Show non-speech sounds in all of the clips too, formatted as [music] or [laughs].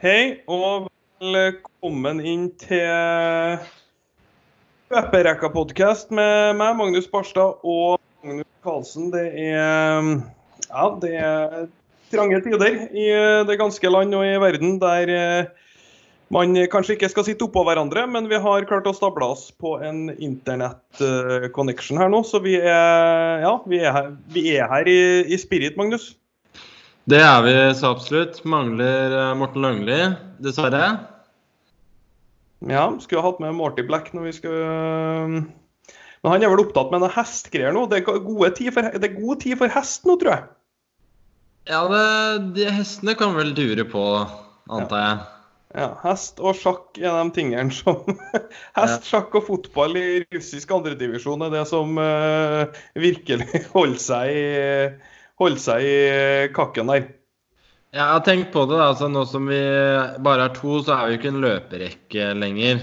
Hei, og velkommen inn til Løperekka-podkast med meg, Magnus Barstad og Magnus Karlsen. Det er, ja, det er trange tider i det ganske land og i verden der eh, man kanskje ikke skal sitte oppå hverandre, men vi har klart å stable oss på en internett-connection her nå. Så vi er, ja, vi er her, vi er her i, i spirit, Magnus. Det er vi så absolutt. Mangler eh, Morten Langli, dessverre. Ja, skulle ha hatt med Morty Black når vi skulle Men han er vel opptatt med noe hestgreier nå? Det er, for, det er god tid for hest nå, tror jeg. Ja, det, de hestene kan vel dure på, antar jeg. Ja, Hest og sjakk er de tingene som [laughs] Hest, sjakk og fotball i russisk andredivisjon er det som uh, virkelig [laughs] holder seg i, holder seg i kakken der. Ja, jeg har tenkt på det. da, altså Nå som vi bare er to, så er vi jo ikke en løperekke lenger.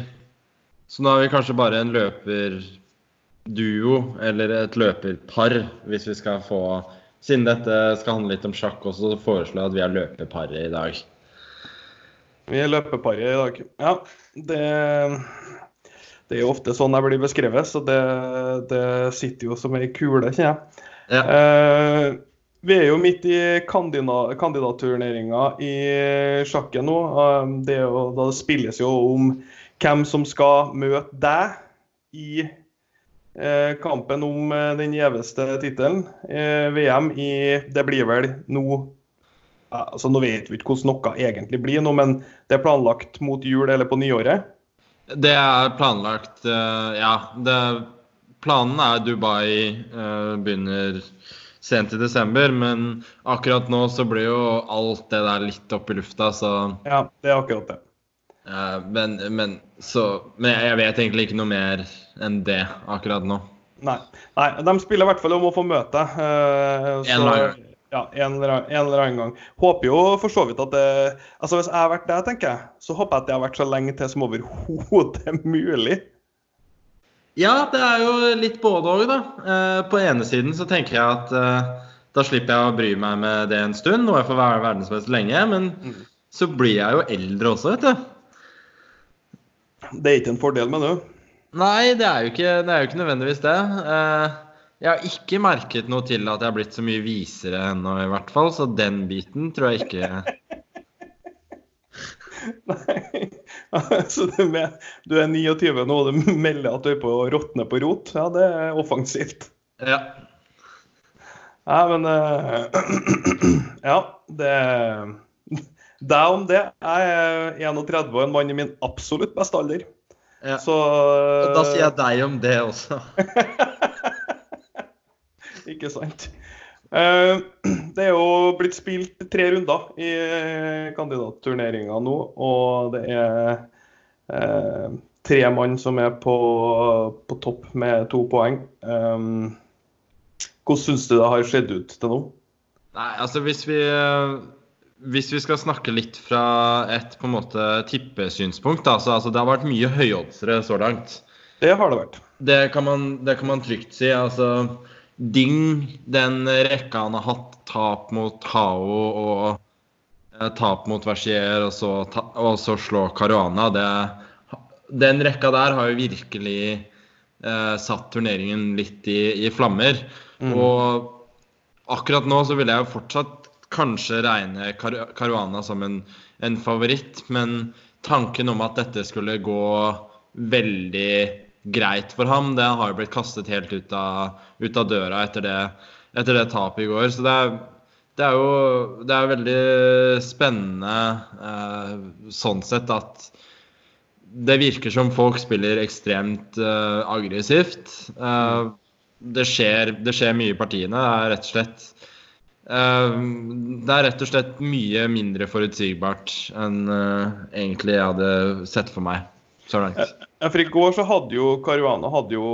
Så nå er vi kanskje bare en løperduo, eller et løperpar, hvis vi skal få Siden dette skal handle litt om sjakk også, så foreslår jeg at vi er løperparet i dag. Vi er løpeparet i dag. Ja, det, det er jo ofte sånn jeg blir beskrevet, så det, det sitter jo som ei kule, kjenner jeg. Ja. Eh, vi er jo midt i kandidatturneringa i sjakken nå. Eh, det, jo, det spilles jo om hvem som skal møte deg i eh, kampen om eh, den gjeveste tittelen. Eh, VM i Det blir vel nå altså Nå vet vi ikke hvordan noe egentlig blir nå, men det er planlagt mot jul eller på nyåret? Det er planlagt, ja. Det, planen er Dubai begynner sent i desember, men akkurat nå så blir jo alt det der litt opp i lufta, så Ja, det er akkurat det. Uh, men, men, så, men jeg vet egentlig ikke noe mer enn det akkurat nå. Nei. Nei de spiller i hvert fall om å få møte. Uh, en eller annen ja, en en eller, annen gang. Håper jo for så vidt at det Altså Hvis jeg har vært der, tenker jeg, så håper jeg at det har vært så lenge til som overhodet mulig. Ja, det er jo litt både òg, da. Eh, på ene siden så tenker jeg at eh, da slipper jeg å bry meg med det en stund, og jeg får være verdensmester lenge. Men mm. så blir jeg jo eldre også, vet du. Det er ikke en fordel, med det? Nei, det er jo ikke, det er jo ikke nødvendigvis det. Eh, jeg har ikke merket noe til at jeg har blitt så mye visere ennå, i hvert fall. Så den biten tror jeg ikke [laughs] Nei. Så du, med, du, er 29 nå og du melder at du er på å råtne på rot? Ja, det er offensivt. Ja. Nei, men uh, [clears throat] Ja, det Deg om det. Jeg er 31 og en mann i min absolutt beste alder. Ja. Så da sier jeg deg om det også. [laughs] Ikke sant. Uh, [clears throat] det er jo blitt spilt tre runder i kandidatturneringa nå, og det er uh, tre mann som er på, på, topp med to poeng. Hvordan syns du det har skjedd ut til nå? Nei, altså hvis vi, hvis vi skal snakke litt fra et på en måte tippesynspunkt, da, så altså, det har vært mye høyoddsere så langt. Det har det vært. Det kan man, det kan man trygt si. altså Ding, den rekka han har hatt, tap mot Hao og eh, tap mot Versier, og så, og så slå Caruana, det, den rekka der har jo virkelig eh, satt turneringen litt i, i flammer. Mm. Og akkurat nå så vil jeg jo fortsatt kanskje regne Caruana som en, en favoritt, men tanken om at dette skulle gå veldig greit for ham. Det har jo blitt kastet helt ut av, ut av døra etter det, etter det, tapet i går. Så det er, det er jo det er veldig spennende eh, sånn sett at det virker som folk spiller ekstremt eh, aggressivt. Eh, det, skjer, det, skjer, mye i partiene. Det er rett og slett eh, det er rett og slett mye mindre forutsigbart enn eh, egentlig jeg hadde sett for meg så langt. Ja, for I går så hadde jo Caruana hadde jo,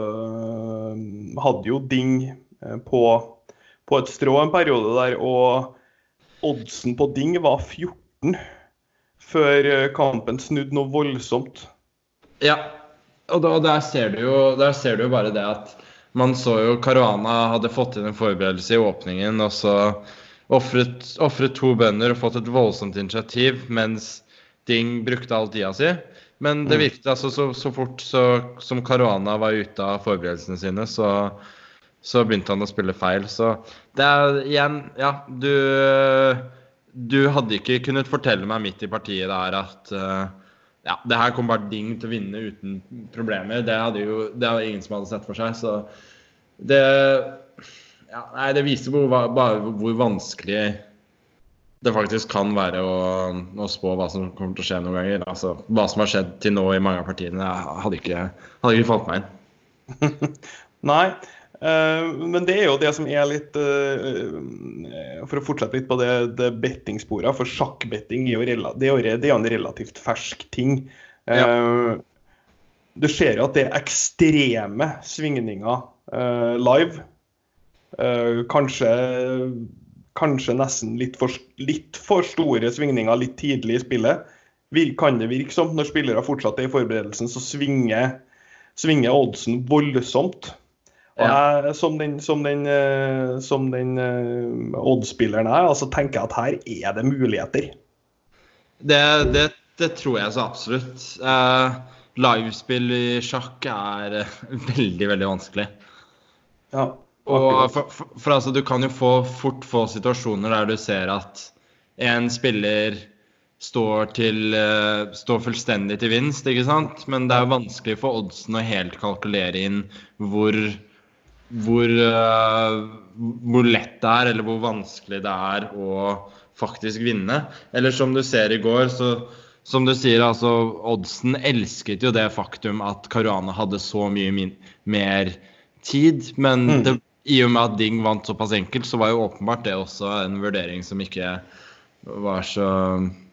øh, hadde jo ding øh, på, på, et strå en periode der, og oddsen på ding var 14 før øh, kampen snudde noe voldsomt. Ja, og da, der, ser du jo, der ser du jo bare det at man så jo Caruana hadde fått inn en forberedelse i åpningen, og så ofret to bønder og fått et voldsomt initiativ, mens Ding brukte all tida si. Men det Mm. virket altså så, så fort så, som Caruana var ute av forberedelsene sine, så, så begynte han å spille feil. Så det er igjen Ja, du Du hadde ikke kunnet fortelle meg midt i partiet der at eh, ja, det her kommer bare Ding til å vinne uten problemer. Det hadde jo det hadde ingen som hadde sett for seg. Så det ja, Nei, det viser hvor, bare hvor vanskelig det faktisk kan være å, å, spå hva som kommer til å skje noen ganger. Altså, hva som har skjedd til nå i mange av partiene, hadde ikke, hadde ikke falt meg inn. [laughs] Nei, uh, men det er jo det som er litt uh, For å fortsette litt på det, det bettingsporet, for sjakkbetting er jo, det er jo, en relativt fersk ting. Uh, ja. Du ser jo at det er ekstreme svingninger live. kanskje kanskje nesten litt for, litt for, store svingninger litt tidlig i spillet. Kan det virke som når spillere fortsatt er i forberedelsen, så svinger, svinger oddsen voldsomt. Og jeg, som den, som den, som den uh, oddspilleren er, altså tenker jeg at her er det muligheter. Det, det, det tror jeg så absolutt. Uh, livespill i sjakk er [laughs] veldig, veldig vanskelig. Ja. Og for, for, for, altså, Du kan jo få, fort få situasjoner der du ser at en spiller står, til, uh, står fullstendig til vinst, ikke sant? Men det er jo vanskelig for oddsen å helt kalkulere inn hvor, hvor, uh, hvor lett det er, eller hvor vanskelig det er å faktisk vinne. Eller som du ser i går, så som du sier, altså oddsen elsket jo det faktum at Caruana hadde så mye mer tid, men mm. det i og med at Ding vant såpass enkelt, så var jo åpenbart det også en vurdering som ikke var så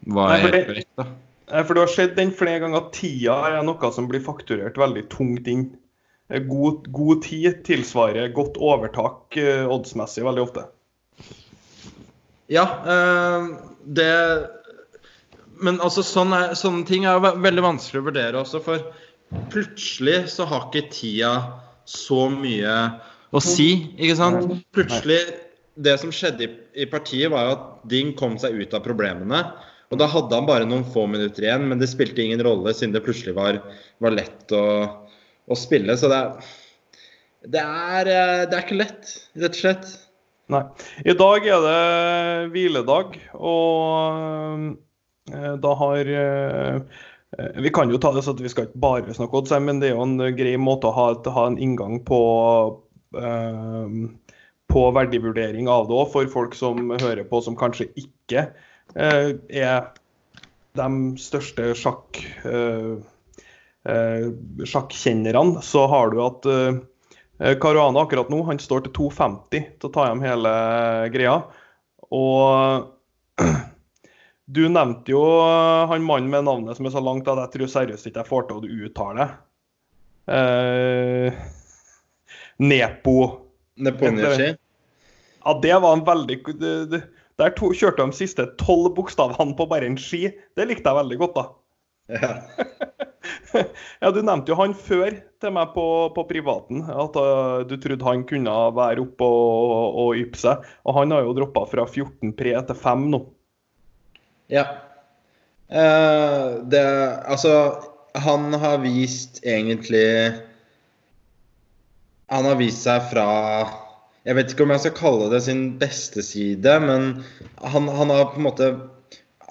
var helt korrekt. da. For det har skjedd den flere ganger at tida er noe som blir fakturert veldig tungt inn. God, god tid tilsvarer godt overtak uh, oddsmessig veldig ofte. Ja, uh, det Men altså, sånne, sånne ting er veldig vanskelig å vurdere også, for plutselig så har ikke tida så mye å si, ikke sant? Plutselig Det som skjedde i, i partiet, var jo at Ding kom seg ut av problemene. Og da hadde han bare noen få minutter igjen, men det spilte ingen rolle siden det plutselig var, var lett å, å, spille. Så det er, det er, det er ikke lett, rett og slett. Nei. I dag er det hviledag, og da har vi kan jo ta det så at vi skal ikke bare snakke odds, men det er jo en grei måte å ha, ha en inngang på, på verdivurdering av det òg, for folk som hører på som kanskje ikke uh, er de største sjakk, uh, uh, sjakkjennerne. Så har du at Caruana akkurat nå han står til 2,50 til å ta hjem hele greia. Og [clears throat] du nevnte jo han mannen med navnet som er så langt at jeg tror seriøst ikke jeg får til å uttale det. Nepo. Neponiashi? Ja, det var en veldig Der to, kjørte de siste tolv bokstavene på bare en ski. Det likte jeg veldig godt, da. Ja. [laughs] ja, Du nevnte jo han før til meg på, på privaten, at uh, du trodde han kunne være oppe og, og yppe seg. Og han har jo droppa fra 14 pre til 5 nå. Ja. Uh, det Altså, han har vist egentlig han har vist seg fra Jeg vet ikke om jeg skal kalle det sin beste side, men han, han, har på en måte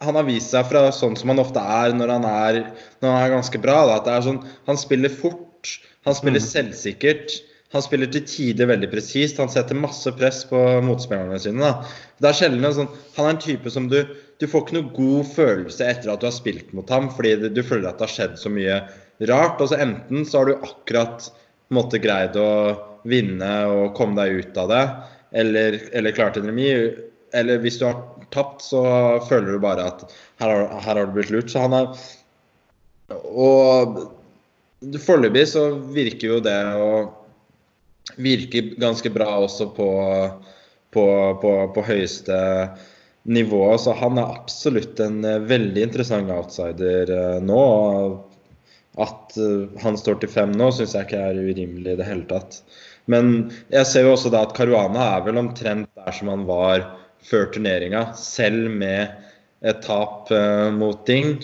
Han har vist seg fra sånn som han ofte er når han er, når han er ganske bra. Da. At det er sånn, han spiller fort, han spiller mm. selvsikkert. Han spiller til tider veldig presist. Han setter masse press på motspillerne sine. Da. Det er sjelden sånn, Han er en type som du Du får ikke noe god følelse etter at du har spilt mot ham, fordi du, føler at det har skjedd så mye rart. Og så enten så har du akkurat måte greid å vinne og komme deg ut av det, eller, eller klart en remis. Eller hvis du har tapt, så føler du bare at her har, her har du blitt lurt. Så han er Og foreløpig så virker jo det å virke ganske bra også på, på, på, på høyeste nivå. Så han er absolutt en veldig interessant outsider nå. At han står til fem nå, syns jeg ikke er urimelig i det hele tatt. Men jeg ser jo også da at Caruana er vel omtrent der som han var før turneringa, selv med et tap uh, mot Ding.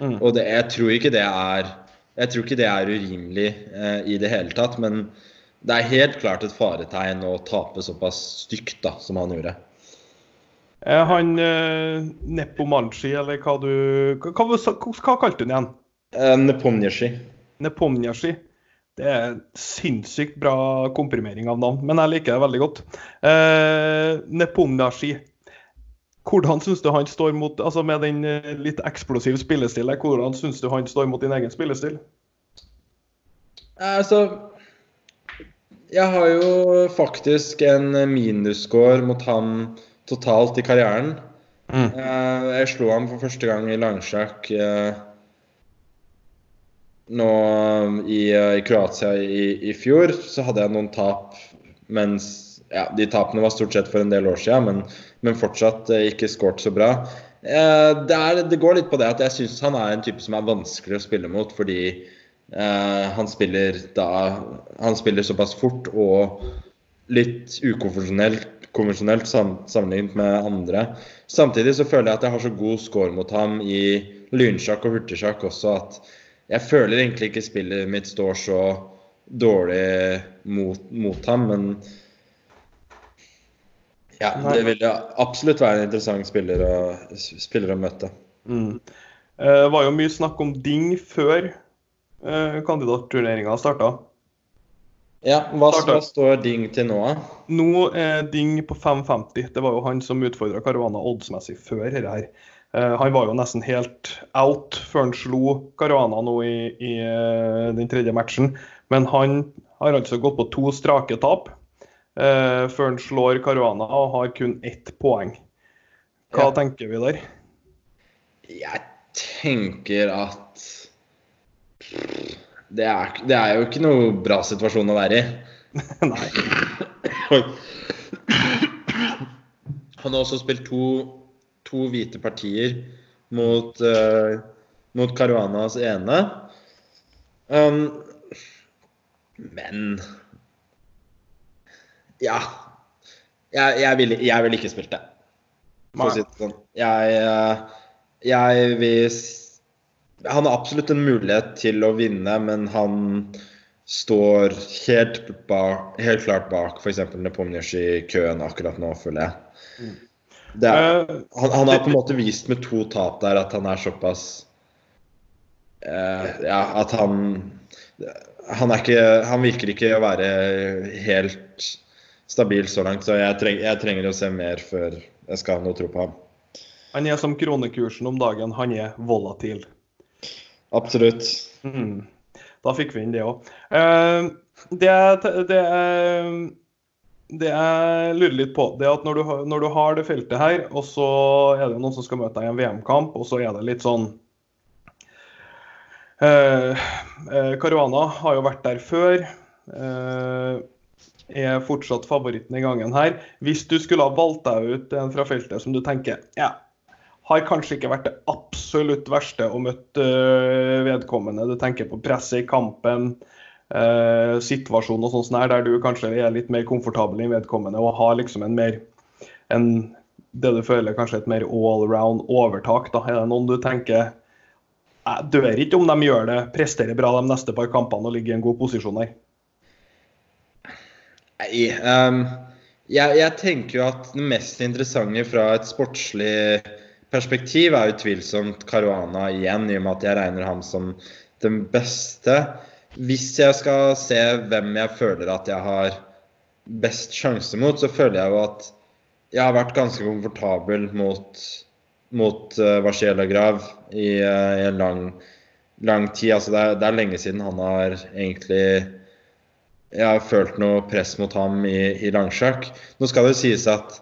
Mm. Og det, jeg tror ikke det er jeg tror ikke det er urimelig uh, i det hele tatt. Men det er helt klart et faretegn å tape såpass stygt da, som han gjorde. Er han uh, Nepomanchi, eller hva du hva, hva, hva kalte du ham igjen? Uh, Nepomniashi. Nepomniachtchi. Det er sinnssykt bra komprimering av navn, men jeg liker det veldig godt. Eh, Nepomniachtchi. Hvordan syns du han står mot altså Med den eh, litt eksplosive spillestilen, hvordan syns du han står mot din egen spillestil? Altså Jeg har jo faktisk en minusscore mot han totalt i karrieren. Mm. Eh, jeg slo ham for første gang i langsjakk eh, nå i, eh, i Kroatia i, i, fjor. Så hadde jeg noen tap mens ja, De tapene var stort sett for en del år siden, men, men fortsatt eh, ikke skåret så bra. Eh, det, er, det, går litt på det at jeg syns han er en type som er vanskelig å spille mot, fordi eh, han spiller da Han spiller såpass fort og litt ukonvensjonelt konvensjonelt sammenlignet med andre. Samtidig så føler jeg at jeg har så god score mot ham i lynsjakk og hurtigsjakk også at jeg føler egentlig ikke spillet mitt står så dårlig mot, mot ham, men ja, det vil absolutt være en interessant spiller å, spiller å møte. Mm. Det eh, var jo mye snakk om Ding før eh, kandidatturneringa starta. Ja, hva, hva, står Ding til nå? Nå er Ding på 5,50. Det var jo han som utfordra Caruana oddsmessig før dette her. Uh, han var jo nesten helt out før han slo Caruana nå i, i uh, den tredje matchen. Men han har altså gått på to strake tap uh, før han slår Caruana og har kun ett poeng. Hva ja. tenker vi der? Jeg tenker at det er, det er, jo ikke noe bra situasjon å være i. [laughs] Nei. Han har også spilt to to hvite partier mot, uh, mot Caruanas ene. Um, men Ja. Jeg, jeg ville vil ikke spilt det, for å si det sånn. Jeg, eh, jeg vil Han har absolutt en mulighet til å vinne, men han står helt, bak, helt klart bak f.eks. Nepomniachtchi-køen akkurat nå, føler jeg. Mm. Er, eh, han, han, har på en måte vist med to tap der at han er såpass uh, Ja, at han han, ikke, han, virker ikke å være helt stabil så langt, så jeg, treng, jeg, trenger å se mer før jeg skal ha noe tro på ham. Han er som kronekursen om dagen, han er volatil. Absolutt. Mm. Da fikk vi inn det òg. Uh, det, det, det jeg lurer litt på, det at når du, når du, har det feltet her, og så er det noen som skal møte deg i en VM-kamp, og så er det litt sånn eh, eh, Caruana har jo vært der før. Eh, er fortsatt favoritten i gangen her. Hvis du skulle ha valgt deg ut en fra feltet som du tenker ja, har kanskje ikke vært det absolutt verste å møte uh, vedkommende. Du tenker på presset i kampen, eh, situasjon og sånn der du kanskje er litt mer komfortabel i vedkommende og har liksom en mer en, det du føler kanskje et mer all-round overtak. da, Er det noen du tenker jeg dør ikke om de gjør det, presterer bra de neste par kampene og ligger i en god posisjon her? Nei, um, jeg, jeg, tenker jo at det mest interessante fra et sportslig perspektiv er utvilsomt Caruana igjen, i og med at jeg regner ham som den beste. Hvis jeg skal se hvem jeg føler at jeg har best sjanse mot, så føler jeg jo at jeg har vært ganske komfortabel mot, mot uh, Varsiela Grav i, uh, i, en lang, lang tid. Altså det er, det er, lenge siden han har egentlig Jeg har følt noe press mot ham i, i langsjakk. Nå skal det jo sies at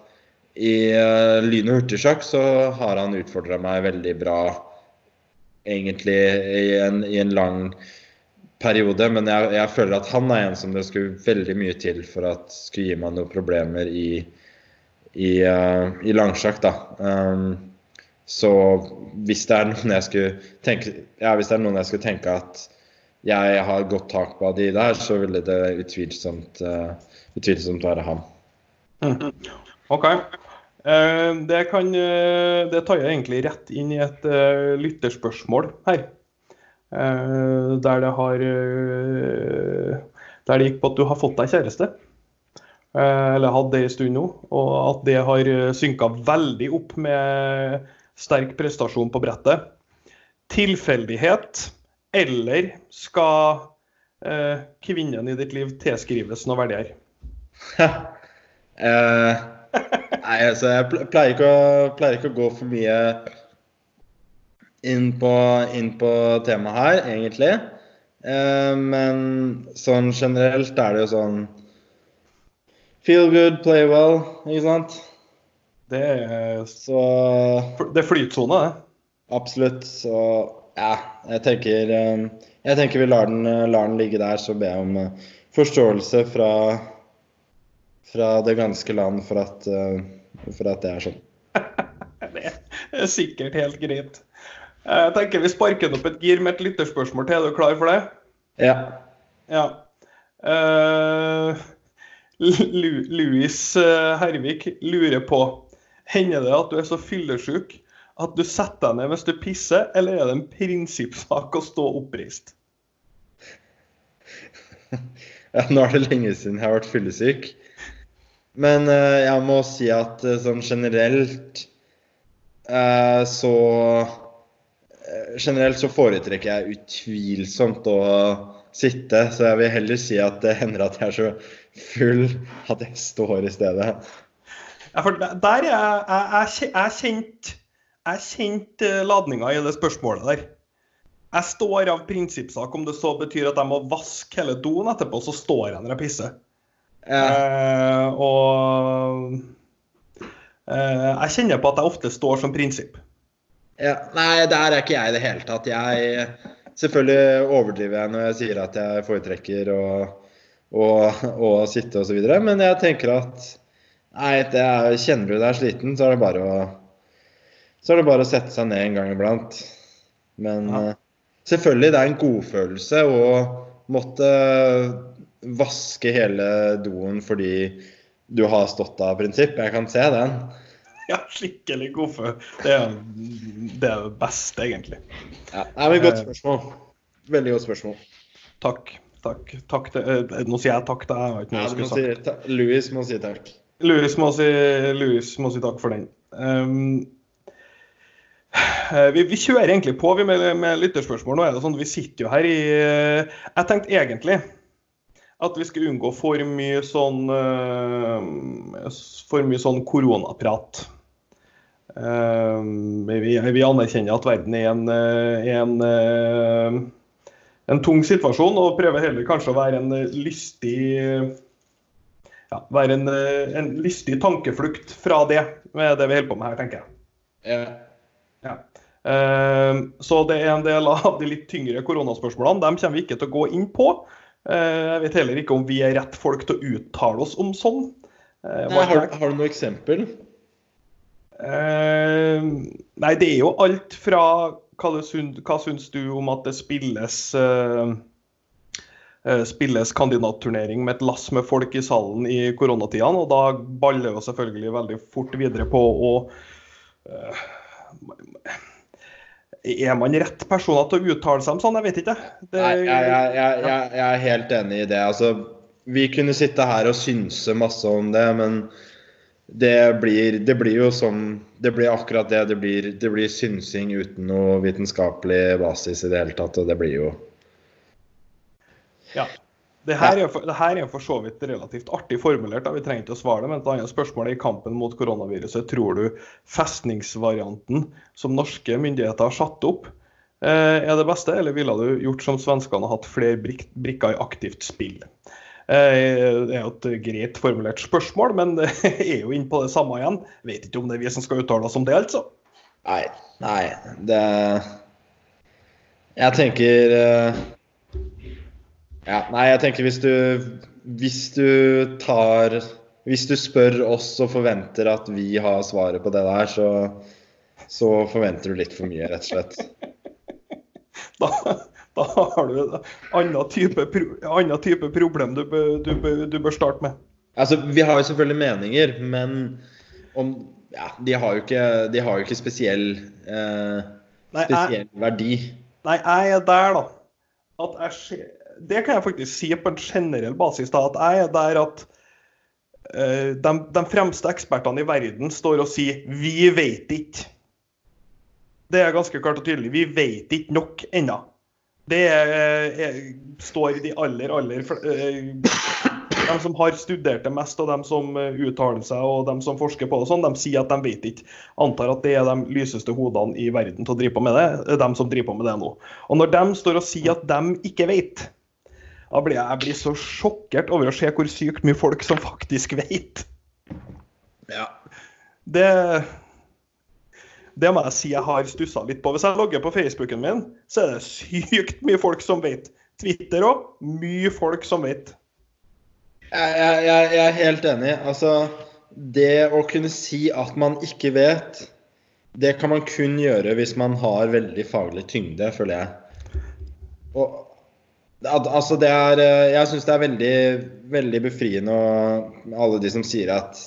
i uh, lyn- og hurtigsjakk så har han utfordra meg veldig bra, egentlig, i en, i en lang periode, men jeg, jeg, føler at han er en som det skulle veldig mye til for at skulle gi meg noen problemer i, i, uh, i langsjakk. da. Um, så hvis det er noen jeg skulle tenke ja, hvis det er noen jeg skulle tenke at jeg har godt tak på av de der, så ville det utvilsomt, uh, utvilsomt være. Mm. [laughs] OK. Uh, det, kan, det tar jeg egentlig rett inn i et lytterspørsmål her. Uh, der det har uh, Der det gikk på at du har fått deg kjæreste. eller hatt det en stund nå. Og at det har synka veldig opp med sterk prestasjon på brettet. Tilfeldighet, eller skal kvinnen i ditt liv tilskrives noe verdier? [laughs] eh, nei, altså jeg pleier ikke, å, pleier ikke, å, gå for mye inn på, inn på temaet her, egentlig. Eh, men sånn generelt er det jo sånn Feel good, play well, ikke sant? Det er, Så, det er flytsone, det. Absolutt. Så ja, jeg tenker, eh, jeg tenker vi lar den, lar den ligge der, så ber jeg om forståelse fra fra det ganske land for at, for at det er sånn. [laughs] det er sikkert helt greit. Jeg tenker Vi sparker opp et gir med et lytterspørsmål til. Er du klar for det? Ja. ja. Uh, Louis eh, Hervik lurer på Hender det at du er så fyllesyk at du setter deg ned hvis du pisser, eller er det en prinsippsak å stå oppreist? [laughs] Ja, nå er det lenge siden jeg har vært fyllesyk. Men uh, jeg må si at sånn generelt så Generelt så foretrekker jeg utvilsomt å sitte, så jeg vil heller si at det hender at jeg er så full at jeg står i stedet. Ja, for der er jeg, jeg, kjent jeg kjente ladninga i det spørsmålet der. Jeg står av prinsippsak om det så betyr at jeg må vaske hele doen etterpå, så står jeg når jeg pisser. Uh, og eh, jeg kjenner på at jeg ofte står som prinsipp. Ja, nei, der er ikke jeg i det hele tatt. Jeg Selvfølgelig overdriver jeg når jeg sier at jeg foretrekker å, å, å sitte osv. Men jeg tenker at nei, er, kjenner du deg sliten, så er det bare å så er det bare å sette seg ned en gang iblant. Men ja. uh, selvfølgelig, det er en godfølelse å måtte vaske hele doen fordi du har stått av prinsipp. Jeg kan se den. Ja, skikkelig. Det er det, er det beste, egentlig. Ja, det er et godt spørsmål. Veldig godt spørsmål. Takk. Takk. takk til, eh, nå sier jeg takk til deg. Ja, må si, Louis må si takk. Louis må si, Louis må si takk for den. Um, vi, vi, kjører egentlig på vi med, med lytterspørsmål. Nå er det sånn, Vi sitter jo her i Jeg tenkte egentlig at vi skulle unngå for mye sånn for mye sånn koronaprat. Uh, vi, vi, anerkjenner at verden er en, eh, en, uh, en, tung situasjon, og prøver heller kanskje å være en lystig ja, være en, en lystig tankeflukt fra det, med det vi holder på med her, tenker jeg. Ja. ja. Så det er en del av de litt tyngre koronaspørsmålene. Dem kommer vi ikke til å gå inn på. Eh, jeg vet heller ikke om vi er rett folk til å uttale oss om sånn. Eh, nei, har, har, du noe eksempel? Eh, nei, det er jo alt fra hva, det, hva syns du om at det spilles eh, eh, spilles kandidatturnering med et lass med folk i salen i koronatidene. Og da baller jo selvfølgelig veldig fort videre på å eh, er man rett personer til å uttale seg om sånn? Jeg vet ikke. Det... Nei, jeg, jeg, jeg, jeg, er helt enig i det. Altså, vi kunne sitte her og synse masse om det, men det blir, det blir jo sånn Det blir akkurat det. Det blir, det blir synsing uten noe vitenskapelig basis i det hele tatt, og det blir jo Ja. Det her, er, det her er for så vidt relativt artig formulert, da. vi trenger ikke å svare det. Men et annet spørsmål er i kampen mot koronaviruset. Tror du festningsvarianten som norske myndigheter har satt opp, eh, er det beste, eller ville du gjort som svenskene og hatt flere brik brikker i aktivt spill? Eh, det er jo et greit formulert spørsmål, men [laughs] jeg er jo inne på det samme igjen. Vet ikke om det er vi som skal uttale oss om det, altså. Nei, nei. Det Jeg tenker uh ja, nei, jeg tenker hvis du, hvis du tar Hvis du spør oss og forventer at vi har svaret på det der, så, så forventer du litt for mye, rett og slett. [laughs] Da, da har du en annen type, annen type problem du, du, du, bør starte med. Altså, Vi har jo selvfølgelig meninger, men om Ja, de har jo ikke, de har jo ikke spesiell, eh, Nei, jeg, verdi. nei, jeg er der, da. At jeg det kan jeg faktisk si på en generell basis. da, At jeg er der at eh, de, de fremste ekspertene i verden står og sier 'vi vet ikke'. Det er ganske klart og tydelig. Vi vet ikke nok ennå. Det er, er, står i de aller, aller eh, De som har studert det mest, og de som eh, uttaler seg og de som forsker på det, sånn, de sier at de vet ikke. Antar at det er de lyseste hodene i verden til å drive på med det. eh, De som driver på med det nå. Og når de står og sier at de ikke vet, da blir jeg blir så sjokkert over å se hvor sykt mye folk som faktisk vet. Ja. Det, det må jeg si jeg har stussa litt på. Hvis jeg logger på Facebooken min, så er det sykt mye folk som vet. Twitter òg. Mye folk som vet. Jeg, jeg, jeg er helt enig. Altså, det å kunne si at man ikke vet, det kan man kun gjøre hvis man har veldig faglig tyngde, føler jeg. Og altså, det er eh, Jeg syns det er veldig, veldig befriende og alle de som sier at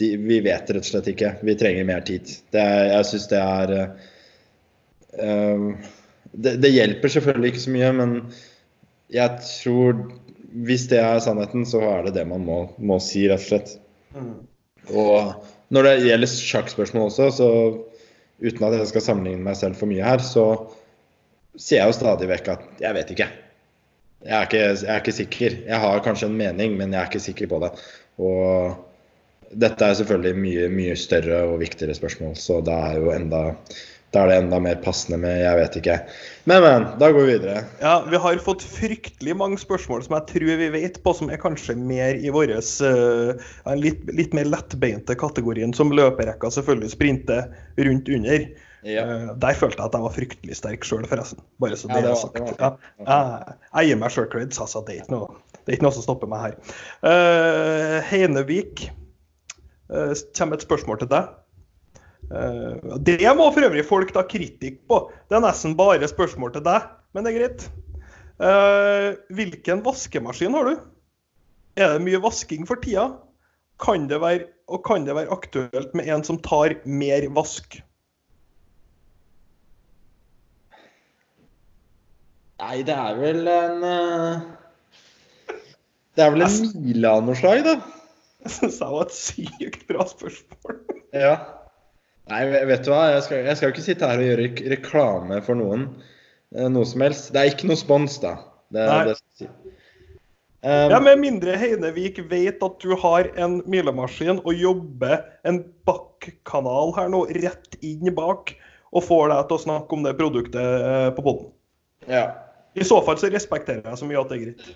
de, vi vet rett og slett ikke. Vi trenger mer tid. Det er, jeg syns det er eh, det, det hjelper selvfølgelig ikke så mye, men jeg tror hvis det er sannheten, så er det det man må, må si, rett og slett. Og når det gjelder sjakkspørsmål også, så uten at jeg skal sammenligne meg selv for mye her, så sier jeg jo stadig vekk at jeg vet ikke. Jeg er ikke, jeg er ikke sikker. Jeg har kanskje en mening, men jeg er ikke sikker på det. Og dette er selvfølgelig mye, mye større og viktigere spørsmål, så da er, jo enda, da er det enda mer passende med 'jeg vet ikke'. Men, men. Da går vi videre. Ja, Vi har fått fryktelig mange spørsmål som jeg tror vi vet på, som er kanskje mer i vår litt, litt mer lettbeinte kategorien, som løperekka selvfølgelig sprinter rundt under. Ja. Uh, der følte jeg at jeg var fryktelig sterk sjøl, forresten. Bare så Ja, det var, er sagt. det Ja, jeg, jeg gir meg sjøl creds, altså. Det er, ikke noe, det er ikke noe som stopper meg her. Uh, Heinevik eh, kommer et spørsmål til deg. Eh, det må for øvrig folk ta kritikk på. Det er nesten bare spørsmål til deg, men det er greit. Eh, hvilken vaskemaskin har du? Er det mye vasking for tida? Kan det være, og kan det være aktuelt med en som tar mer vask? Nei, det er vel en Det er vel en mile av noe slag, da. Jeg syns det var et sykt bra spørsmål. Ja. Nei, vet du hva. Jeg skal, jeg skal ikke sitte her og gjøre reklame for noen. eh, Noe som helst. Det er ikke noe spons, da. Det, Nei. det. Um, Ja, Med mindre Heinevik vet at du har en milemaskin og jobber en bakkanal her nå, rett inn bak, og får deg til å snakke om det produktet eh, på poden. ja. I så fall så respekterer jeg så mye at det er greit.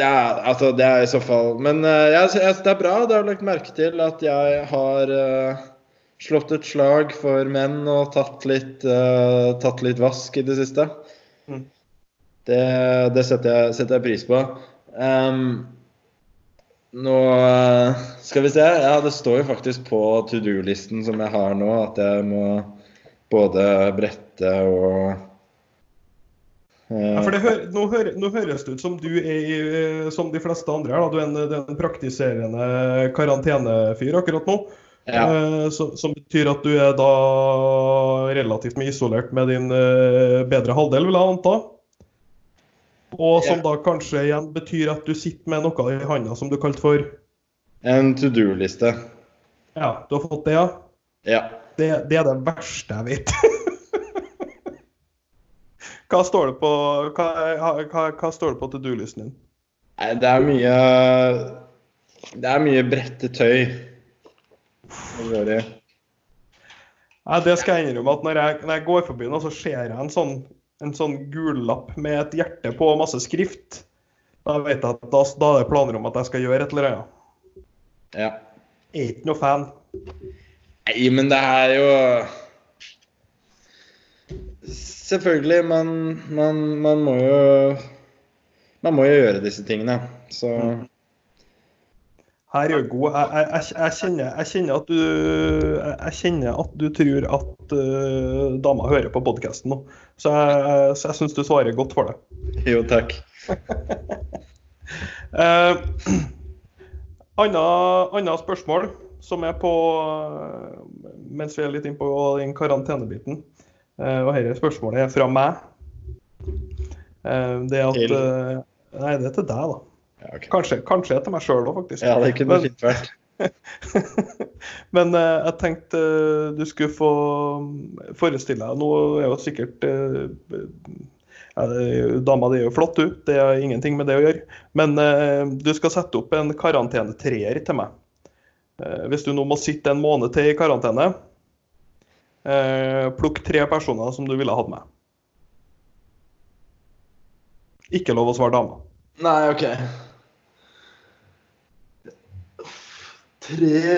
Er, altså, det er i så fall Men uh, jeg, jeg, det er bra. Det har lagt merke til at jeg har uh, slått et slag for menn og tatt litt, uh, tatt litt vask i det siste. Mm. Det, det setter, jeg, setter jeg pris på. Um, nå eh, skal vi se. Ja, det står jo faktisk på to do-listen som jeg har nå, at jeg må både brette og Ja, for det hø nå, hø nå høres det ut som du er eh, som de fleste andre her. Du er en, en praktiserende karantenefyr akkurat nå. Ja. Eh, så, som betyr at du er da relativt mye isolert med din eh, bedre halvdel, vil jeg anta. Og som Ja. da kanskje igjen betyr at du sitter med noe i handa som du kalte for En to do-liste. Ja, du har fått det, ja? Ja. Det, det er det verste jeg vet. [laughs] hva står det på hva, hva, hva står det på til do-listen din? Nei, det er mye Det er mye brette tøy. Det. Nei, det skal jeg innrømme at når jeg, når jeg går forbi nå, så ser jeg en sånn, en sånn gul lapp med et hjerte på og masse skrift. Da vet jeg at da, da er det planer om at jeg skal gjøre et eller annet. Ja. Jeg er ikke noe fan. Nei, men det er jo Selvfølgelig, man, man, man må jo Man må jo gjøre disse tingene. Så Her er god. Jeg, jeg, jeg, kjenner, jeg, kjenner at du, jeg, kjenner at du tror at uh, dama hører på podkasten nå. Så jeg, så jeg syns du svarer godt for det. jo, takk. uh, [laughs] [clears throat] anna, anna spørsmål som er på eh, mens vi er litt inne på den karantenebiten. Eh, og dette spørsmålet er fra meg. Eh, det at eh, Nei, det er til deg, da. Ja, okay. Kanskje, kanskje til meg sjøl òg, faktisk. ja, det kunne Men- fint vært. [laughs] Men eh, jeg tenkte eh, du skulle få forestille deg Nå er jo sikkert eh, ja, Dama di er jo flott, du. Det er ingenting med det å gjøre. Men eh, du skal sette opp en karantenetreer til meg. Eh, hvis du nå må sitte en måned til i karantene, eh, plukk tre personer som du ville hatt med. Ikke lov å svare dama. Nei, OK. Tre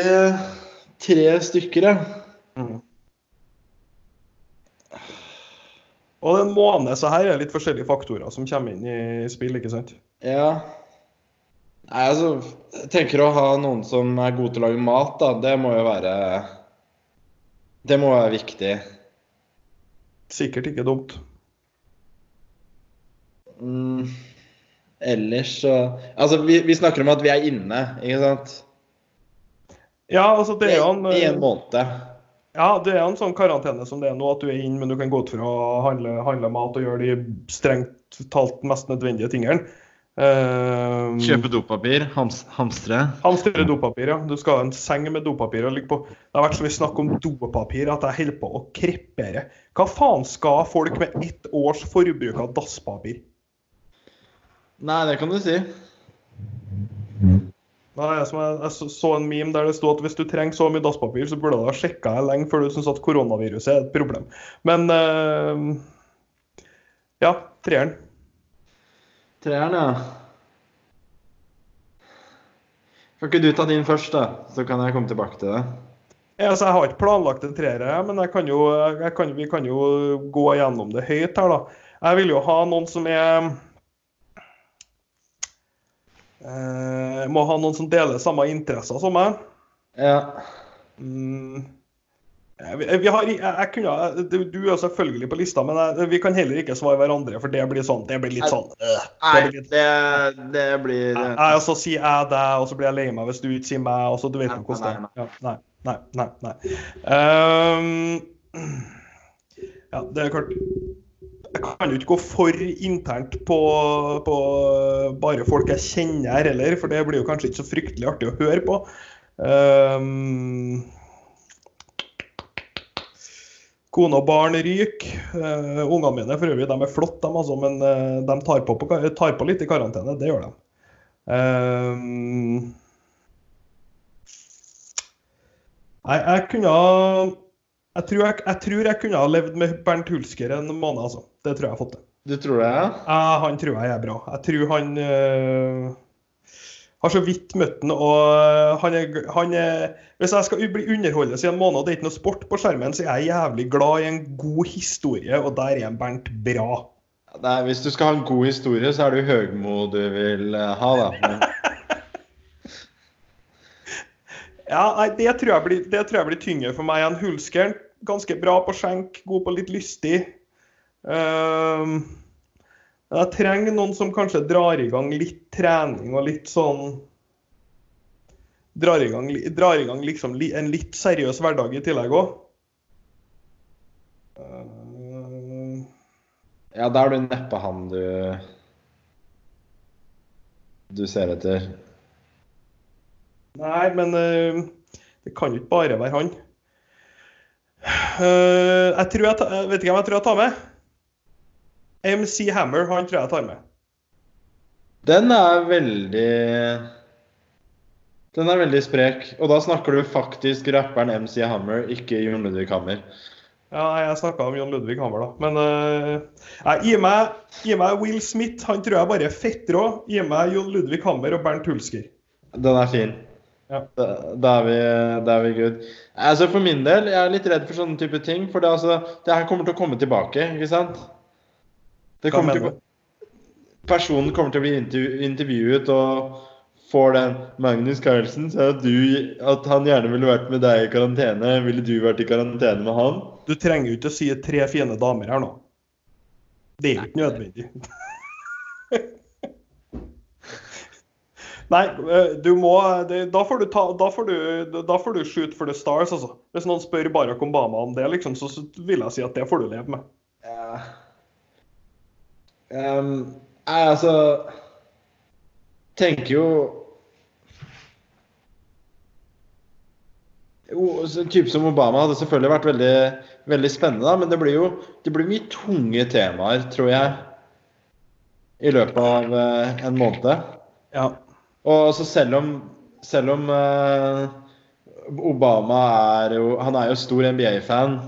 Tre stykker, ja. Og en måned så her er litt forskjellige faktorer som kommer inn i spill, ikke sant? Ja. Nei, altså Jeg tenker å ha noen som er gode til å lage mat, da. Det må jo være Det må være viktig. Sikkert ikke dumt. Mm. Ellers så Altså, vi, vi snakker om at vi er inne, ikke sant? Ja, altså det er jo en, I en måned. ja, det er en sånn karantene som det er nå, at du er inn, men du kan gå ut for å handle, handle mat og gjøre de strengt talt mest nødvendige tingene. Uh, Kjøpe dopapir. Hams, hamstre. Hamstre dopapir, ja. Du skal ha en seng med dopapir å ligge på. Det har vært så mye snakk om dopapir at jeg holder på å krepere. Hva faen skal folk med ett års forbruk av dasspapir? Nei, det kan du si. Nei, jeg, som jeg, jeg så- en meme der det stod at hvis du trenger så mye dasspapir, så burde du ha sjekka det lenge før du syns at koronaviruset er et problem. Men uh, ja, treeren. Treeren, ja. Kan ikke du ta din først, da? Så kan jeg komme tilbake til det. Ja, jeg har ikke planlagt en treer, men jeg kan jo, jeg kan, vi kan jo gå gjennom det høyt her, da. Jeg vil jo ha noen som er eh, Må ha noen som deler samme interesser som meg. Ja. Mm. Vi, har, jeg, jeg kunne, du er selvfølgelig på lista, men jeg, vi kan heller ikke svare hverandre, for det blir sånn, det blir litt sånn øh. Nei, Det blir litt- det, det blir Jeg, jeg, så sier jeg deg, og så blir jeg lei meg hvis du ikke sier meg. og så du vet jo hvordan det er. Ja, nei, nei, nei. nei. Um, ja, det er klart Jeg kan jo ikke gå for internt på, på bare folk jeg kjenner heller, for det blir jo kanskje ikke så fryktelig artig å høre på. Ehm, Kone og barn ryker. Uh, ungene mine for øvrig, de er flotte, de, altså, men uh, de tar på, på, tar på litt i karantene. Det gjør de. Ehm, Nei, jeg kunne ha jeg tror jeg, jeg tror jeg kunne ha levd med Bernt Hulsker en måned, altså. Det tror jeg jeg har fått til. Du tror det, ja? Ja, han tror jeg er bra. Jeg tror han øh, har så vidt møtt han, og øh, han er, han er Hvis jeg skal bli underholdes i en måned og det er ikke noe sport på skjermen, så er jeg jævlig glad i en god historie, og der er Bernt bra. Nei, hvis du skal ha en god historie, så er det jo Høgmo du vil eh, ha, da. [laughs] Ja, nei, det tror jeg blir, det tror jeg blir tyngre for meg enn Hulskeren. Ganske bra på skjenk, god på litt lystig. Men jeg trenger noen som kanskje drar i gang litt trening og litt sånn Drar i gang, drar i gang liksom en litt seriøs hverdag i tillegg òg. ja, da er du neppe han du Du ser etter. nei, men eh, det kan jo ikke bare være han. Eh, jeg tror jeg, ta, jeg vet ikke jeg tror jeg tar med. MC Hammer, han tror jeg tar med. Den er veldig Den er veldig sprek. Og da snakker du faktisk rapperen MC Hammer, ikke Jon Ludvig Hammer. Ja, jeg snakka om Jon Ludvig Hammer, da. Men uh, gi, meg, meg Will Smith. Han tror jeg bare er fettrå. Gi meg Jon Ludvig Hammer og Bernt Hulsker. Den er fin. Ja. Da, da, er vi, da er vi good. Altså For min del, jeg er litt redd for sånne type ting. For det, altså, det her kommer til å komme tilbake, ikke sant? Det kommer til, å- Personen kommer til å bli intervju, intervjuet og får den Magnus Carlsen sa at, du, at han gjerne ville vært med deg i karantene. Ville du vært i karantene med han? Du trenger jo ikke å si tre fine damer her nå. Det er ikke nødvendig. Nei, du må det, da, får du ta, da, får du, da får du shoot for the stars, altså. Hvis noen spør Barack Obama om det, liksom, så, så vil jeg si at det får du leve med. Ja. Ehm, jeg altså Tenker jo Jo, En type som Obama hadde selvfølgelig vært veldig, veldig spennende, da, men det blir jo det blir mye tunge temaer, tror jeg, i løpet av eh, en måned. Ja. Og så selv om, selv om uh, Obama er jo Han er jo stor NBA-fan.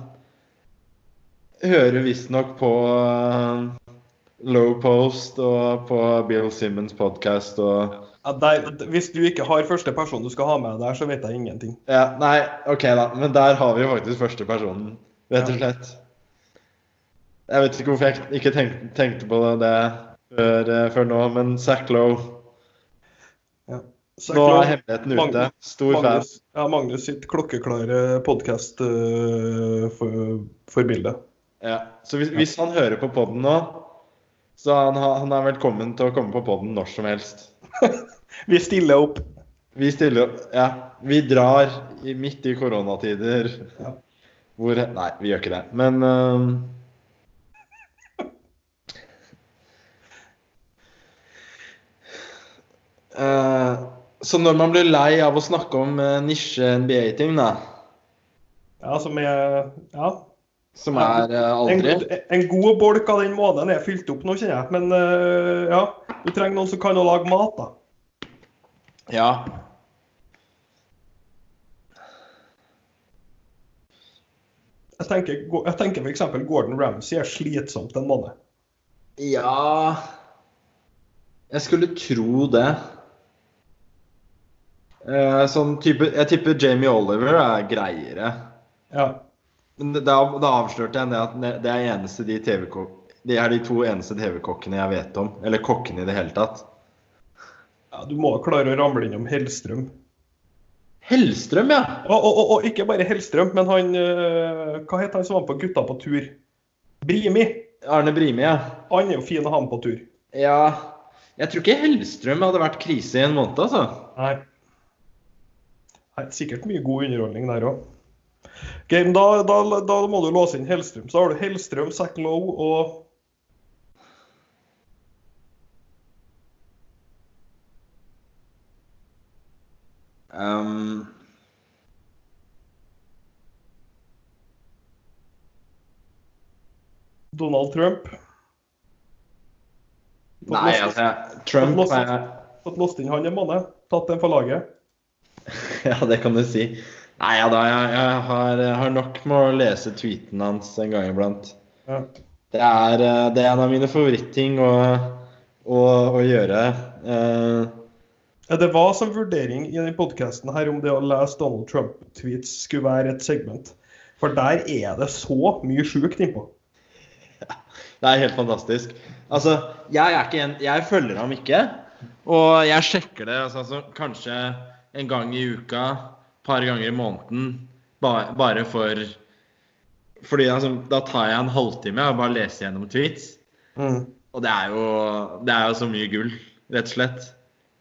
Hører visstnok på eh, Low Post og på Bill Simmons podkast og Ja, der, hvis du ikke har første person du skal ha med der, så vet jeg ingenting. Ja, nei, OK, da. Men der har vi jo faktisk første personen, rett og slett. Jeg vet ikke hvorfor jeg ikke tenkte, tenkte på det før, eh, før nå, men Zack Lowe Ja. Nå er hemmeligheten ute. Magnus- Stor fan. Ja, Magnus sitt klokkeklare podkast-forbilde. Ja. Så hvis, hvis han hører på podden nå, så han, han er velkommen til å komme på podden når som helst. [laughs] Vi stiller opp. Vi stiller opp. Ja. Vi drar i, midt i koronatider. Ja. Hvor Nei, vi gjør ikke det. Men øhm, uh, [laughs] Så når man blir lei av å snakke om uh, nisje-NBA-ting, da, Ja, som er Ja. Som er eh, En, aldri god- en god bolk av den måneden er fylt opp nå, kjenner jeg. Men uh, ja, du trenger noen som kan å lage mat, da. Ja. Jeg tenker, jeg tenker f.eks. Gordon Ramsay er slitsomt en måned. Ja Jeg skulle tro det. Eh, sånn type Jeg tipper Jamie Oliver er greiere. Ja. Men da, da avslørte jeg det at det- er de. De er de to eneste TV-kokkene jeg vet om. Eller kokkene i det hele tatt. ja, du må klare å ramle innom Hellstrøm. Hellstrøm, ja! Og, og, og, og ikke bare Hellstrøm, men han eh, Hva het han som var på Gutta på tur? Brimi. Arne Brimi, ja. Han er jo fin å ha med på tur. Ja Jeg tror ikke Hellstrøm hadde vært krise i en måned, altså. Nei. Nei sikkert mye god underholdning der òg. Men da, da, da må du låse inn Hellstrøm. Så har du Hellstrøm, Zack Lowe og Um, Donald Trump. nei, altså jeg- Trump fått låst inn han en måned. Tatt den for laget. [laughs] Ja, det kan du si. Nei ja da, jeg, jeg, har, har nok med å lese tweeten hans en gang iblant. Ja. Det er, eh, det er en av mine favoritting å, å, å gjøre. Uh, Ja, Det var som vurdering i denne podkasten her om det å lese Donald Trump-tweets skulle være et segment. For der er det så mye sjukt innpå. [laughs] det er helt fantastisk. Altså, jeg en Jeg følger ham ikke. Og jeg sjekker det altså, altså, kanskje en gang i uka, par ganger i måneden. Ba, bare for Fordi altså, da tar jeg en halvtime og bare leser gjennom tweets. Mm. Og det er jo, det er jo så mye gull, rett og slett.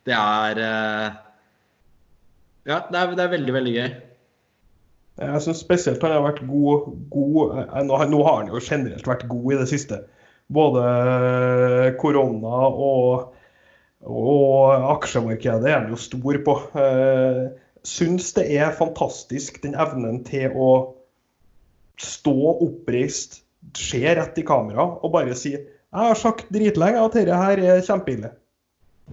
Det er eh, Ja, det er, det er veldig, veldig gøy. Jeg syns spesielt han har vært god, god eh, nå, har- nå har han jo generelt vært god i det siste. Både korona og, og aksjemarkedet er han jo stor på. Eh, syns det er fantastisk den evnen til å stå oppreist, se rett i kamera og bare si Jeg har sagt dritlenge at dette her er kjempeille.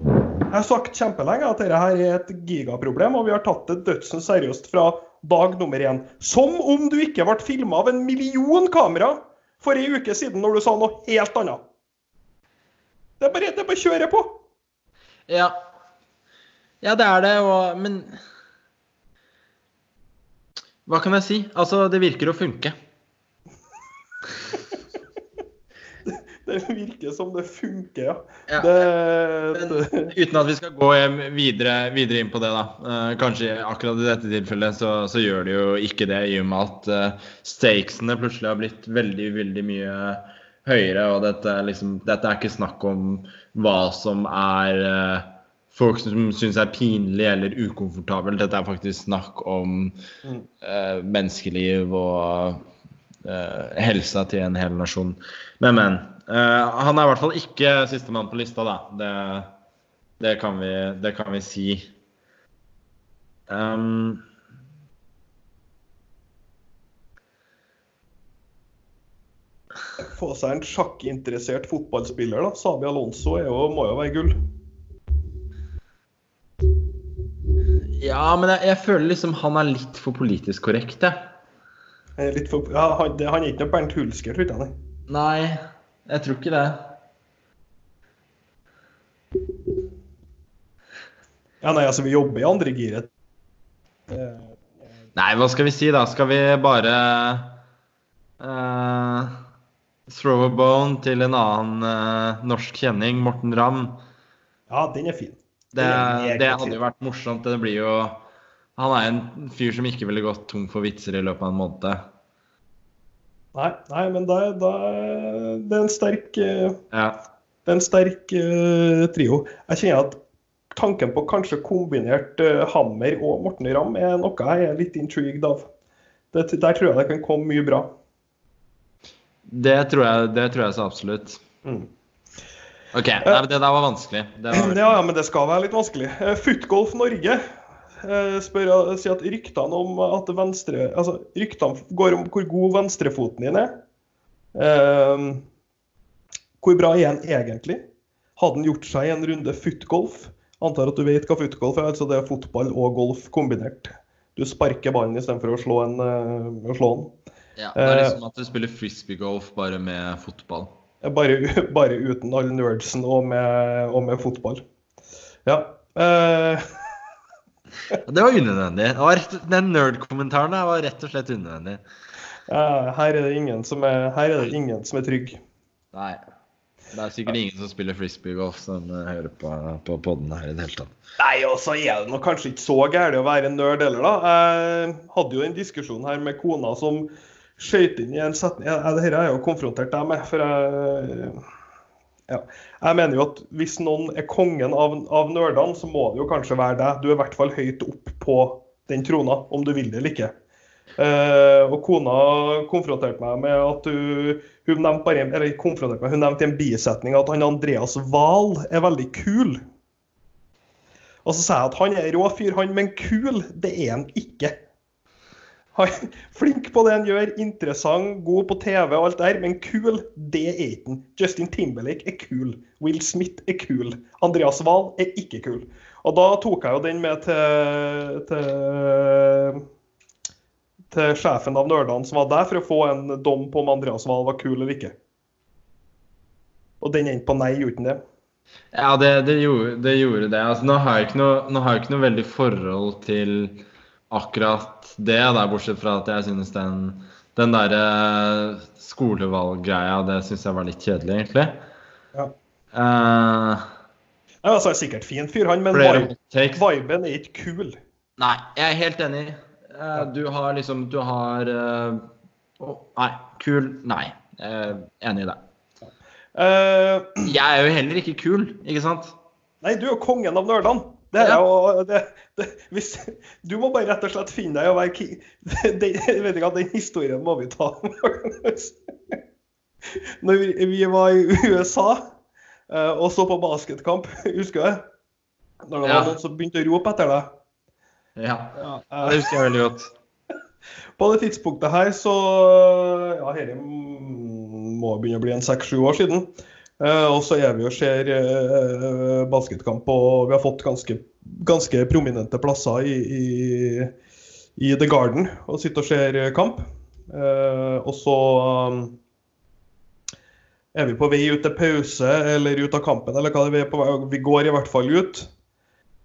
Jeg har sagt kjempelenge at dette her er et gigaproblem, og vi har tatt det dødsen seriøst fra dag nummer én. Som om du ikke ble filma av en million kamera for ei uke siden når du sa noe helt annet. Det er bare, å kjøre på. Ja. Ja, det er det, og Men Hva kan jeg si? Altså, det virker å funke. [laughs] Det virker som det funker, ja. Ja. Det, det, Uten at vi skal gå videre, videre inn på det, da. Eh, kanskje akkurat i dette tilfellet så, så gjør det jo ikke det, i og med at eh, stakesene plutselig har blitt veldig, veldig mye høyere. Og dette, liksom, dette er ikke snakk om hva som er eh, folk som syns er pinlig eller ukomfortabelt. Dette er faktisk snakk om Mm. eh, menneskeliv og eh, helsa til en hel nasjon. Men, men. Eh, han er i hvert fall ikke sistemann på lista, da. Det, det, kan, vi, det kan vi si. Um, Få seg en sjakkinteressert fotballspiller, da. Sabi Alonso jo, må jo være gull. Ja, men jeg, jeg føler liksom han er litt for politisk korrekt, jeg. Litt for, ja, han, han er ikke noe Bernt Hulsker, tror jeg. nei. Nei, jeg tror ikke det. Ja, nei, altså, vi jobber i andre giret. Eh, Nei, hva skal vi si, da? Skal vi bare uh, throw a bone til en annen uh, norsk kjenning, Morten Ramm? Ja, den er fin. Det, det hadde jo vært morsomt. Det blir jo Han er en fyr som ikke ville gått tom for vitser i løpet av en måned. Nei, nei men det, da, det er en sterk eh, Ja. Det er en sterk uh, trio. Jeg kjenner at tanken på kanskje kombinert uh, Hammer og Morten Ramm er noe jeg er litt intrigued av. Det, der tror jeg det kan komme mye bra. Det tror jeg, det tror jeg så absolutt. Mm. OK. Nei, det der var vanskelig. Det var [clears throat] Ja, ja, men det skal være litt vanskelig. Eh, Footgolf Norge eh, spør, sier at ryktene om at venstre Altså, ryktene går om hvor god venstrefoten din er. Eh, hvor bra er han egentlig? Hadde han gjort seg en runde footgolf? Antar at du vet hva footgolf er. altså Det er fotball og golf kombinert. Du sparker ballen istedenfor å slå en, eh, å slå den. Ja, det er liksom at du spiller frisbeegolf bare med fotball. Bare, [laughs] bare uten all nerdsen og med, og med fotball. Ja. Eh, [laughs] Det var unødvendig. Det var rett, den nerd-kommentaren var rett og slett unødvendig. ja, her er det ingen som er, her er, det ingen som er trygg. Nei. Det er sikkert ingen som spiller frisbeegolf som eh, hører på, på podden her i det hele tatt. Nei, og så er det kanskje ikke så gærent å være nerd heller, da. Jeg hadde jo den diskusjonen her med kona som skøyt inn i en setning ja, Dette har jeg jo konfrontert deg med. For jeg, ja. jeg mener jo at hvis noen er kongen av, av nerdene, så må det jo kanskje være deg. Du er i hvert fall høyt opp på den trona, om du vil det eller ikke. Eh, og kona konfronterte meg med at du, hun nevnte bare eller konfronterte meg, hun nevnte i en bisetning at han Andreas Wahl er veldig kul. Og så sa jeg at han er rå fyr, han, men kul, det er han ikke. Han, flink på det han gjør, interessant, god på TV og alt der, men kul, det er ikke han. Justin Timberlake er kul. Will Smith er kul. Andreas Wahl er ikke kul. Og da tok jeg jo den med til, til, til sjefen av nerdene som var der, for å få en dom på om Andreas Wahl var kul eller ikke. Og den endte på nei, uten det? Ja, det, det, gjorde, det gjorde det. Altså, nå, har jeg ikke noe, har jeg ikke noe veldig forhold til akkurat det, der, bortsett fra at jeg synes den, den derre skolevalggreia, det syns jeg var litt kjedelig, egentlig. Ja. Uh, Nei, altså, er sikkert fin fyr, han, men viben er ikke kul. Nei, jeg er helt enig. Uh, du har liksom Du har uh, oh, Nei, kul Nei. Er enig i det. Eh, [clears throat] Jeg er jo heller ikke kul, ikke sant? nei, du er jo kongen av nerdene. Det er jo det, det, hvis, Du må bare rett og slett finne deg å være king. [laughs] Det, jeg vet ikke Den historien må vi ta. [laughs] Når vi, vi var i USA eh, og så på basketkamp, [laughs] husker du det? Når det Ja. var noen som begynte å rope etter deg. Ja. Ja, Det husker jeg veldig godt. På det tidspunktet her så Ja, dette må begynne å bli en seks-sju år siden. Eh, og så er vi og ser eh, basketkamp, og vi har fått ganske, ganske prominente plasser i, i, i The Garden og sitter og ser kamp. Eh, og så er vi på vei ut til pause eller ut av kampen, eller hva det er vi er på vei. Vi går i hvert fall ut.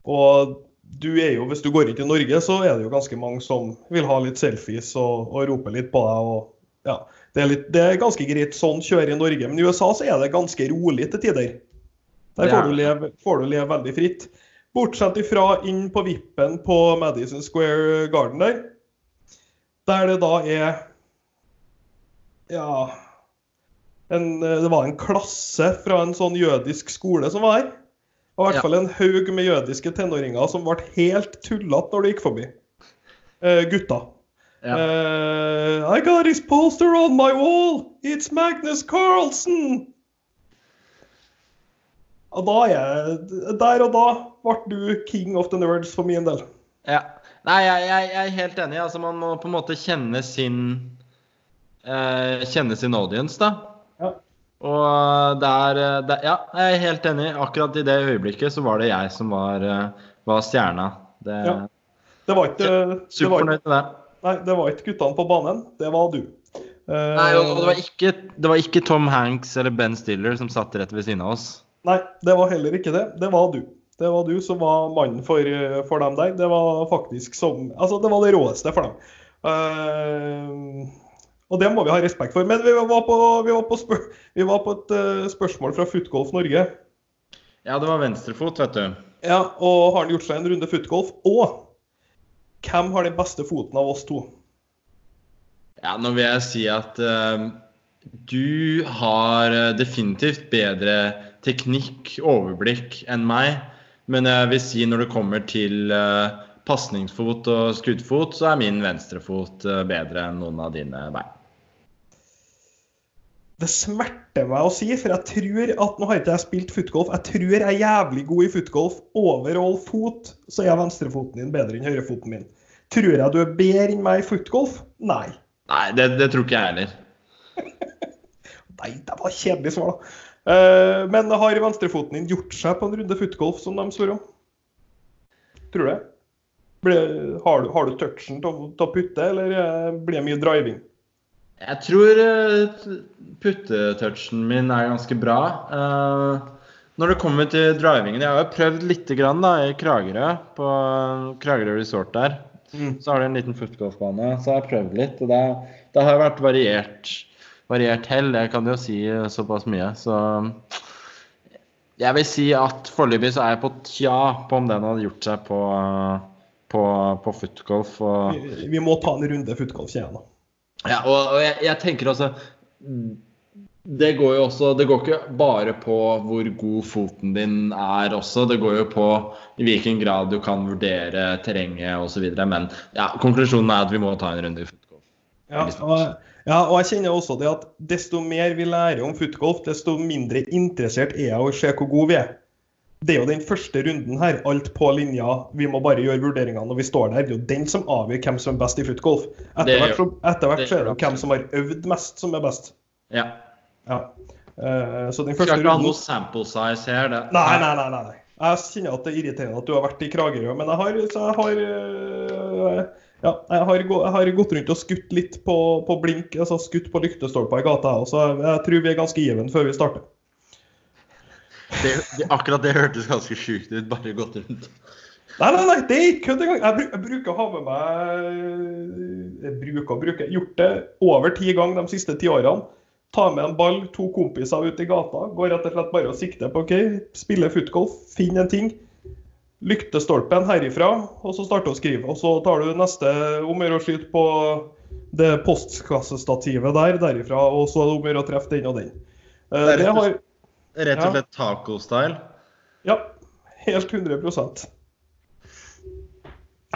Og du er jo, hvis du går inn til Norge, så er det jo ganske mange som vil ha litt selfies og, og rope litt på deg. og ja, det er, litt, det er ganske greit sånn kjøre i Norge, men i USA så er det ganske rolig til tider. Der får du leve, får du leve veldig fritt. Bortsett ifra inn på vippen på Madison Square Garden der, der det da er Ja en, Det var en klasse fra en sånn jødisk skole som var her. Og i hvert Ja. fall en haug med jødiske tenåringer som ble helt tullete når du gikk forbi. Eh, gutta. Eh, I got his poster on my wall! It's Magnus Carlsen! Og da er jeg Der og da ble du king of the nerds for min del. Ja. Nei, jeg, jeg, jeg er helt enig. Altså, man må på en måte kjenne sin eh, Kjenne sin audience, da. Ja. Og der, eh, der Ja, jeg er helt enig. Akkurat i det øyeblikket så var det jeg som var, eh, var stjerna. Det, Ja. Det var ikke, det var, ikke- Superfornøyd med det. Nei, det var ikke guttene på banen, det var du. Eh, Nei, og, og det, var ikke, det var ikke Tom Hanks eller Ben Stiller som satt rett ved siden av oss. Nei, det var heller ikke det. Det var du. Det var du som var mannen for, for dem der. Det var faktisk som Altså, det var det råeste for dem. Uh, og det må vi ha respekt for. Men vi var på, vi var på, spør, vi var på et uh, spørsmål fra Footgolf Norge. Ja, det var venstrefot, vet du. Ja, og har han gjort seg en runde footgolf? Og hvem har den beste foten av oss to? Ja, nå vil jeg si at uh, du har eh, definitivt bedre teknikk, overblikk enn meg. Men jeg vil si når det kommer til uh, pasningsfot og skuddfot, så er min venstrefot bedre enn noen av dine bein. Det smerter meg å si, for jeg tror at Nå har ikke jeg spilt footgolf. Jeg tror jeg er jævlig god i footgolf. Overall fot, så er venstrefoten din bedre enn høyrefoten min. Tror jeg du er bedre enn meg i footgolf? Nei. Nei, det, det tror ikke jeg heller. [laughs] Nei, det var kjedelig svar, da. Uh, men har venstrefoten din gjort seg på en runde footgolf, som de spør om? Tror du det? Har, du, har du touchen til å putte, eller eh, blir det mye driving? Jeg tror uh, puttetouchen min er ganske bra. Eh, når det kommer til drivingen Jeg har jo prøvd litt grann da, i Kragerø, på eh, Kragerø Resort der. Mm. Så har de en liten footgolfbane, så jeg har prøvd litt. Og det, det har vært variert, variert hell, jeg kan jo si eh, såpass mye. Så jeg vil si at foreløpig så er jeg på tja på om den hadde gjort seg på, på, på footgolf. Og, Vi, vi må ta en runde footgolf, jeg nå. Ja, og, og jeg, jeg tenker også det går jo også Det går ikke bare på hvor god foten din er også. Det går jo på i hvilken grad du kan vurdere terrenget osv. Men ja, konklusjonen er at vi må ta en runde i footgolf. Ja, ja, og jeg kjenner også det at desto mer vi lærer om footgolf, desto mindre interessert er jeg i å se hvor gode vi er. Det er jo den første runden her, alt på linja. Vi må bare gjøre vurderingene når vi står der. Det er jo den som avgjør hvem som er best i footgolf. Etter hvert så, er det hvem som har øvd mest, som er best. Ja. Ja. Uh, så den Skal første ikke ha noe sample size her. Det. Nei, nei, nei. nei, nei. Jeg kjenner at det er irriterende at du har vært i Kragerø, men jeg har, så jeg har øh, ja, jeg har, jeg har gått rundt og skutt litt på, på blink, altså skutt på lyktestolper i gata. Så jeg tror vi er ganske given før vi starter. Det, det, akkurat det hørtes ganske sjukt ut. Bare gått rundt. Nei, nei, nei, det er ikke kødd engang. Jeg, jeg bruker å ha med meg Jeg bruker å bruke Gjort det over ti ganger de siste ti årene. Ta med en ball, to kompiser ut i gata. Går rett og slett bare og sikter på OK, spiller footgolf, finn en ting. Lyktestolpen herifra, og så starte å skrive. Og så tar du neste om å gjøre å skyte på det postkassestativet der, derifra, og så er det om å gjøre å treffe den og den. Eh, Det Det har Rett og slett taco-style. Ja, helt 100%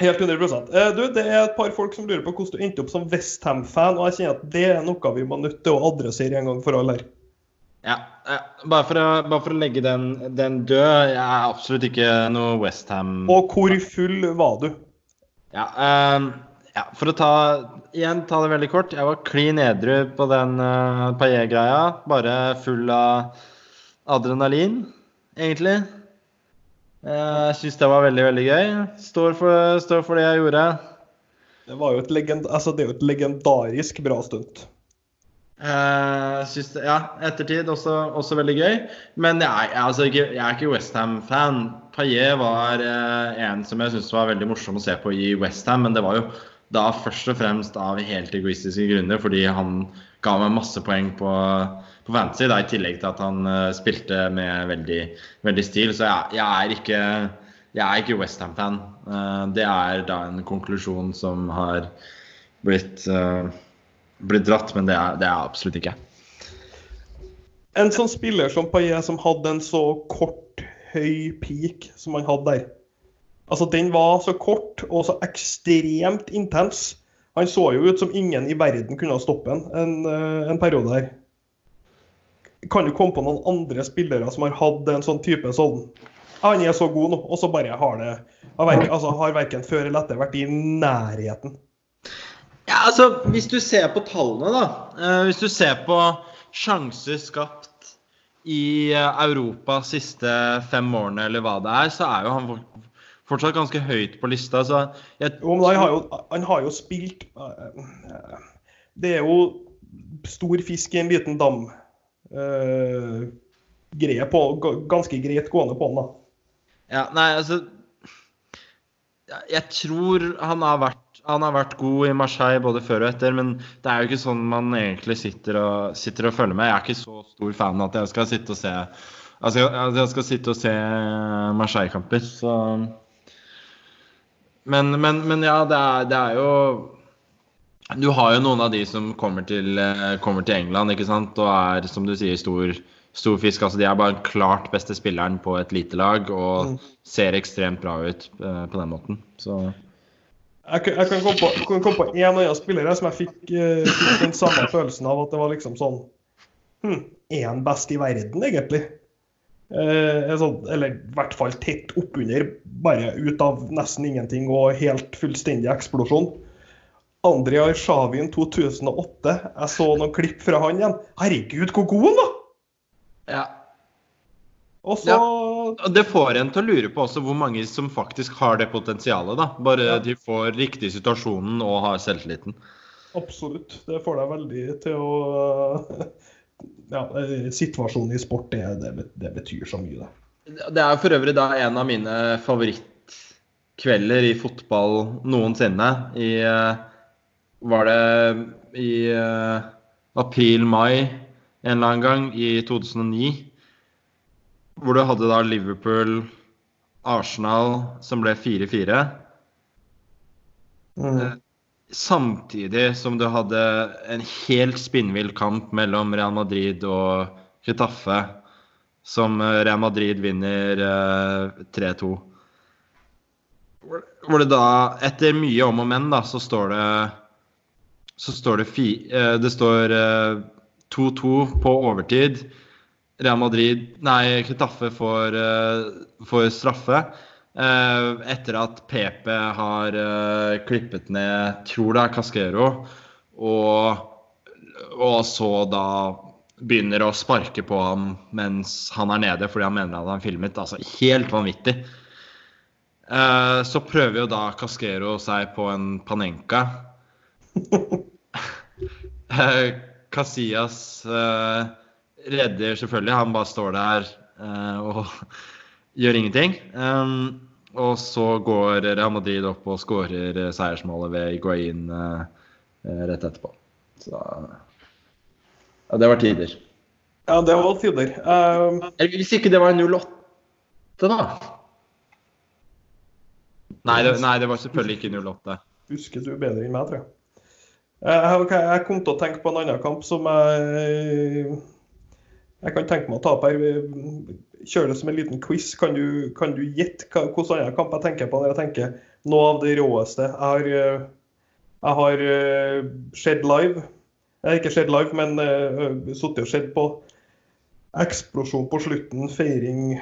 Helt 100 Eh, Du, Det er et par folk som lurer på hvordan du endte opp som Westham-fan, og jeg kjenner at det er noe vi må nødt til å adressere en gang for alle her. Ja, eh, bare for å, bare for å legge den, den død. Jeg er absolutt ikke noe Westham Og hvor full var du? Ja, eh, ja, for å ta, igjen ta det veldig kort. Jeg var klin edru på den uh, Paillet-greia. Bare full av adrenalin, egentlig. Jeg syns det var veldig, veldig gøy. Står for, står for det jeg gjorde. Det, var jo altså det er jo et legendarisk bra stunt. Uh, synes ja, ettertid også, også veldig gøy. Men jeg, altså, jeg er ikke Westham-fan. Paillet var uh, en som jeg syntes var veldig morsom å se på i Westham, men det var jo da først og fremst av helt egoistiske grunner, fordi han ga meg masse poeng på, på fantasy, da, i tillegg til at han eh, spilte med veldig, veldig stil. Så jeg, jeg er ikke jeg er ikke Westham-fan. Uh, det er da en konklusjon som har blitt eh, blitt dratt, men det er, det er absolutt ikke. En sånn spiller som Paillet, som hadde en så kort høy peak som han hadde der. Altså, den var så kort og så ekstremt intens. Han så jo ut som ingen i verden kunne stoppe stoppet en, eh, en periode her. Kan du komme på noen andre spillere som har hatt en sånn type sånn Han er så god nå, og så bare har det Har altså, har verken før eller etter vært i nærheten. Ja, altså, Hvis du ser på tallene, da. Eh, hvis du ser på sjanser skapt i eh, Europa siste fem årene, eller hva det er, så er jo han fortsatt ganske høyt på lista. Så jeg, jo, men han har jo, han har jo spilt uh, Det er jo stor fisk i en liten dam. Uh, greie på, ganske greit gående på han, da. Ja, nei, altså Jeg tror han har vært han har vært god i Marseille både før og etter, men det er jo ikke sånn man egentlig sitter og, sitter og følger med. Jeg er ikke så stor fan at jeg skal sitte og se altså, jeg skal sitte og se Marseille-kamper. Men, men, men, ja, det er, det er, jo Du har jo noen av de som kommer til, kommer til England ikke sant? og er, som du sier, stor, stor fisk. Altså, de er bare klart beste spilleren på et lite lag og mm. ser ekstremt bra ut uh, på den måten. Så jeg, jeg, kan komme på, kan komme på en annen spiller som jeg fikk, uh, fikk, den samme følelsen av at det var liksom sånn hm, Er han best i verden, egentlig? Eh, sånn, eller i hvert fall tett oppunder, bare ut av nesten ingenting og helt fullstendig eksplosjon. Andrei Arshavin 2008. Jeg så noen klipp fra han igjen. Herregud, hvor god han var! Ja. Og så ja. Det får en til å lure på også hvor mange som faktisk har det potensialet. da. Bare ja. de får riktig situasjonen og har selvtilliten. Absolutt. Det får deg veldig til å [laughs] Ja, situasjonen i sport, det, det, det betyr så mye, det. Det er for øvrig da en av mine favorittkvelder i fotball noensinne. I eh, Var det i uh, april-mai en eller annen gang i 2009? Hvor du hadde da Liverpool, Arsenal, som ble 4-4. Mm. Eh, samtidig som du hadde en helt spinnvill kamp mellom Real Madrid og Chetaffe, som eh, Real Madrid vinner eh, 3-2. Hvor det da, etter mye om og men, da, så står det så står det, fi, eh, det står 2-2 på overtid. Real Madrid Nei, Chetaffe får, uh, får straffe. Etter at PP har klippet ned tror det er Casquero, og, og, så da begynner å sparke på ham mens han er nede fordi han mener at han filmet. Altså helt vanvittig. Så prøver jo da Casquero seg på en Panenka. [laughs] Casillas uh, redder selvfølgelig. Han bare står der uh, og [laughs] gjør ingenting. Um, og så går Real Madrid opp og skårer seiersmålet ved Iguain uh, rett etterpå. Så ja, det var tider. Ja, det var tider. Um... Hvis ikke det var 08, da? Nei det, nei, det var selvfølgelig ikke 08. Husker du bedre enn meg, tror jeg. Jeg, jeg kom til å tenke på en annen kamp som jeg jeg kan tenke meg å ta opp her. Kjøre det som en liten quiz. Kan du, kan du gjette hvilken annen kamp jeg tenker på når jeg tenker noe av det råeste jeg har, eh, jeg har eh, sett live? Jeg har ikke sett live, men uh, sittet og sett på eksplosjon på slutten, feiring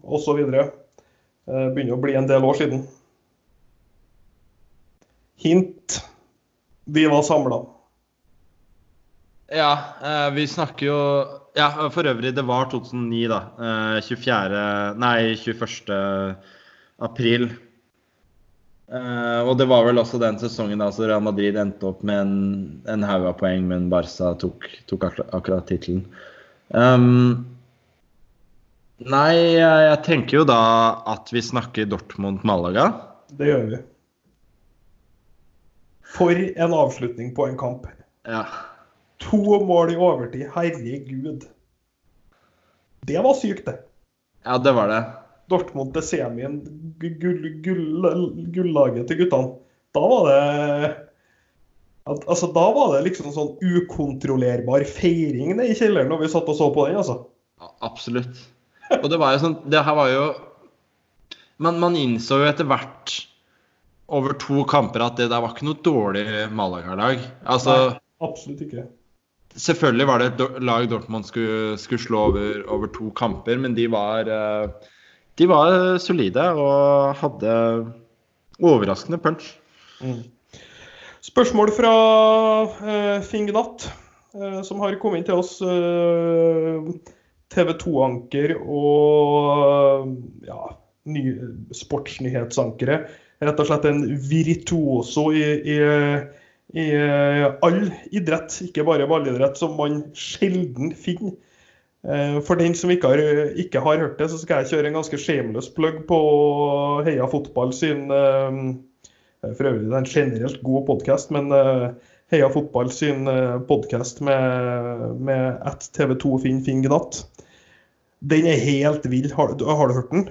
osv. Uh, begynner å bli en del år siden. Hint vi var samla. Ja, uh, vi snakker jo ja, for øvrig, det var 2009, da. 24. Eh, nei, 21. april. Uh, og det var vel også den sesongen da så Real Madrid endte opp med en, en haug av poeng, men Barca tok, tok akkurat, akkurat tittelen. Um, nei, jeg, tenker jo da at vi snakker Dortmund-Malaga. Det gjør vi. For en avslutning på en kamp. Ja. To mål i overtid. Herregud. Det var sykt, det. Ja, det var det. Dortmund til semien, gullaget gull, gull, til guttene. Da var det Altså, Da var det liksom sånn ukontrollerbar feiring i kjelleren når vi satt og så på den, altså. Ja, absolutt. Og det var jo sånn Det her var jo Men man innså jo etter hvert over to kamper at det der var ikke noe dårlig Malaga-lag. Altså Nei. Absolutt ikke. Selvfølgelig var det et lag Dortmund skulle, skulle slå over, over to kamper, men de var eh, De var solide og hadde overraskende punch. Mm. Spørsmål fra uh, Finn Gnatt, eh, som har kommet inn til oss. Uh, TV 2-anker og ja, ny, sportsnyhetsankere. Rett og slett en virtuoso i, i, i eh, all idrett, ikke bare ballidrett, som man sjelden finner. Eh, For den som ikke har, ikke har hørt det, så skal jeg kjøre en ganske shameless plug på Heia Fotball sin eh, For øvrig det er en generelt god podkast, men Heia Fotball sin podkast med, med at TV2 Finn Finn Gnatt. Den er helt vill. Har, har du hørt den?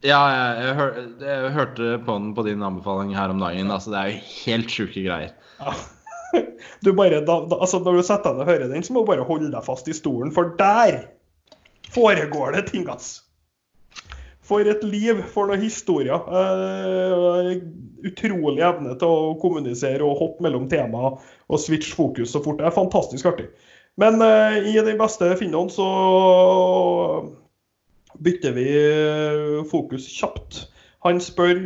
Ja, jeg, jeg, hør, jeg hørte på den på din anbefaling her om dagen. Altså, det er jo helt sjuke greier. Ja. [laughs] Du bare, da, da, altså når du setter deg og hører den, så må du bare holde deg fast i stolen, for der foregår det ting, ass. For et liv, for noen historier. Eh, utrolig evne til å kommunisere og hoppe mellom temaer og switche fokus så fort. Det er fantastisk artig. Men eh, i den beste Finnoen så bytter vi eh, fokus kjapt. Han spør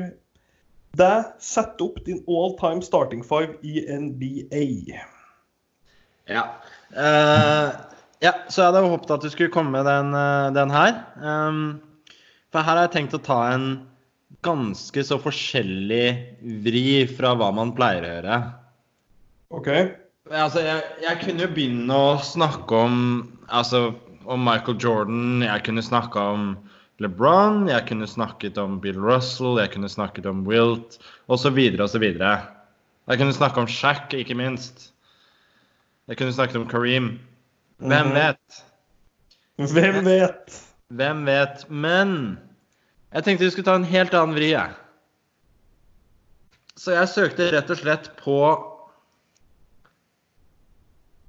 deg sett opp din all time starting five i NBA. Ja. Uh, ja, så jeg hadde håpet at du skulle komme med den, eh, den her. Um, for her har jeg tenkt å ta en ganske så forskjellig vri fra hva man pleier å gjøre. OK? Altså, jeg, jeg kunne jo begynne å snakke om, altså, om Michael Jordan, jeg kunne snakka om LeBron, jeg kunne snakket om Bill Russell, jeg kunne snakket om Wilt, osv., osv. Jeg kunne snakke om Shaq, ikke minst. Jeg kunne snakket om Kareem. Hvem Mhm. vet? Hvem vet? Hvem vet? Men jeg tenkte vi skulle ta en helt annen vri, jeg. Så jeg søkte rett og slett på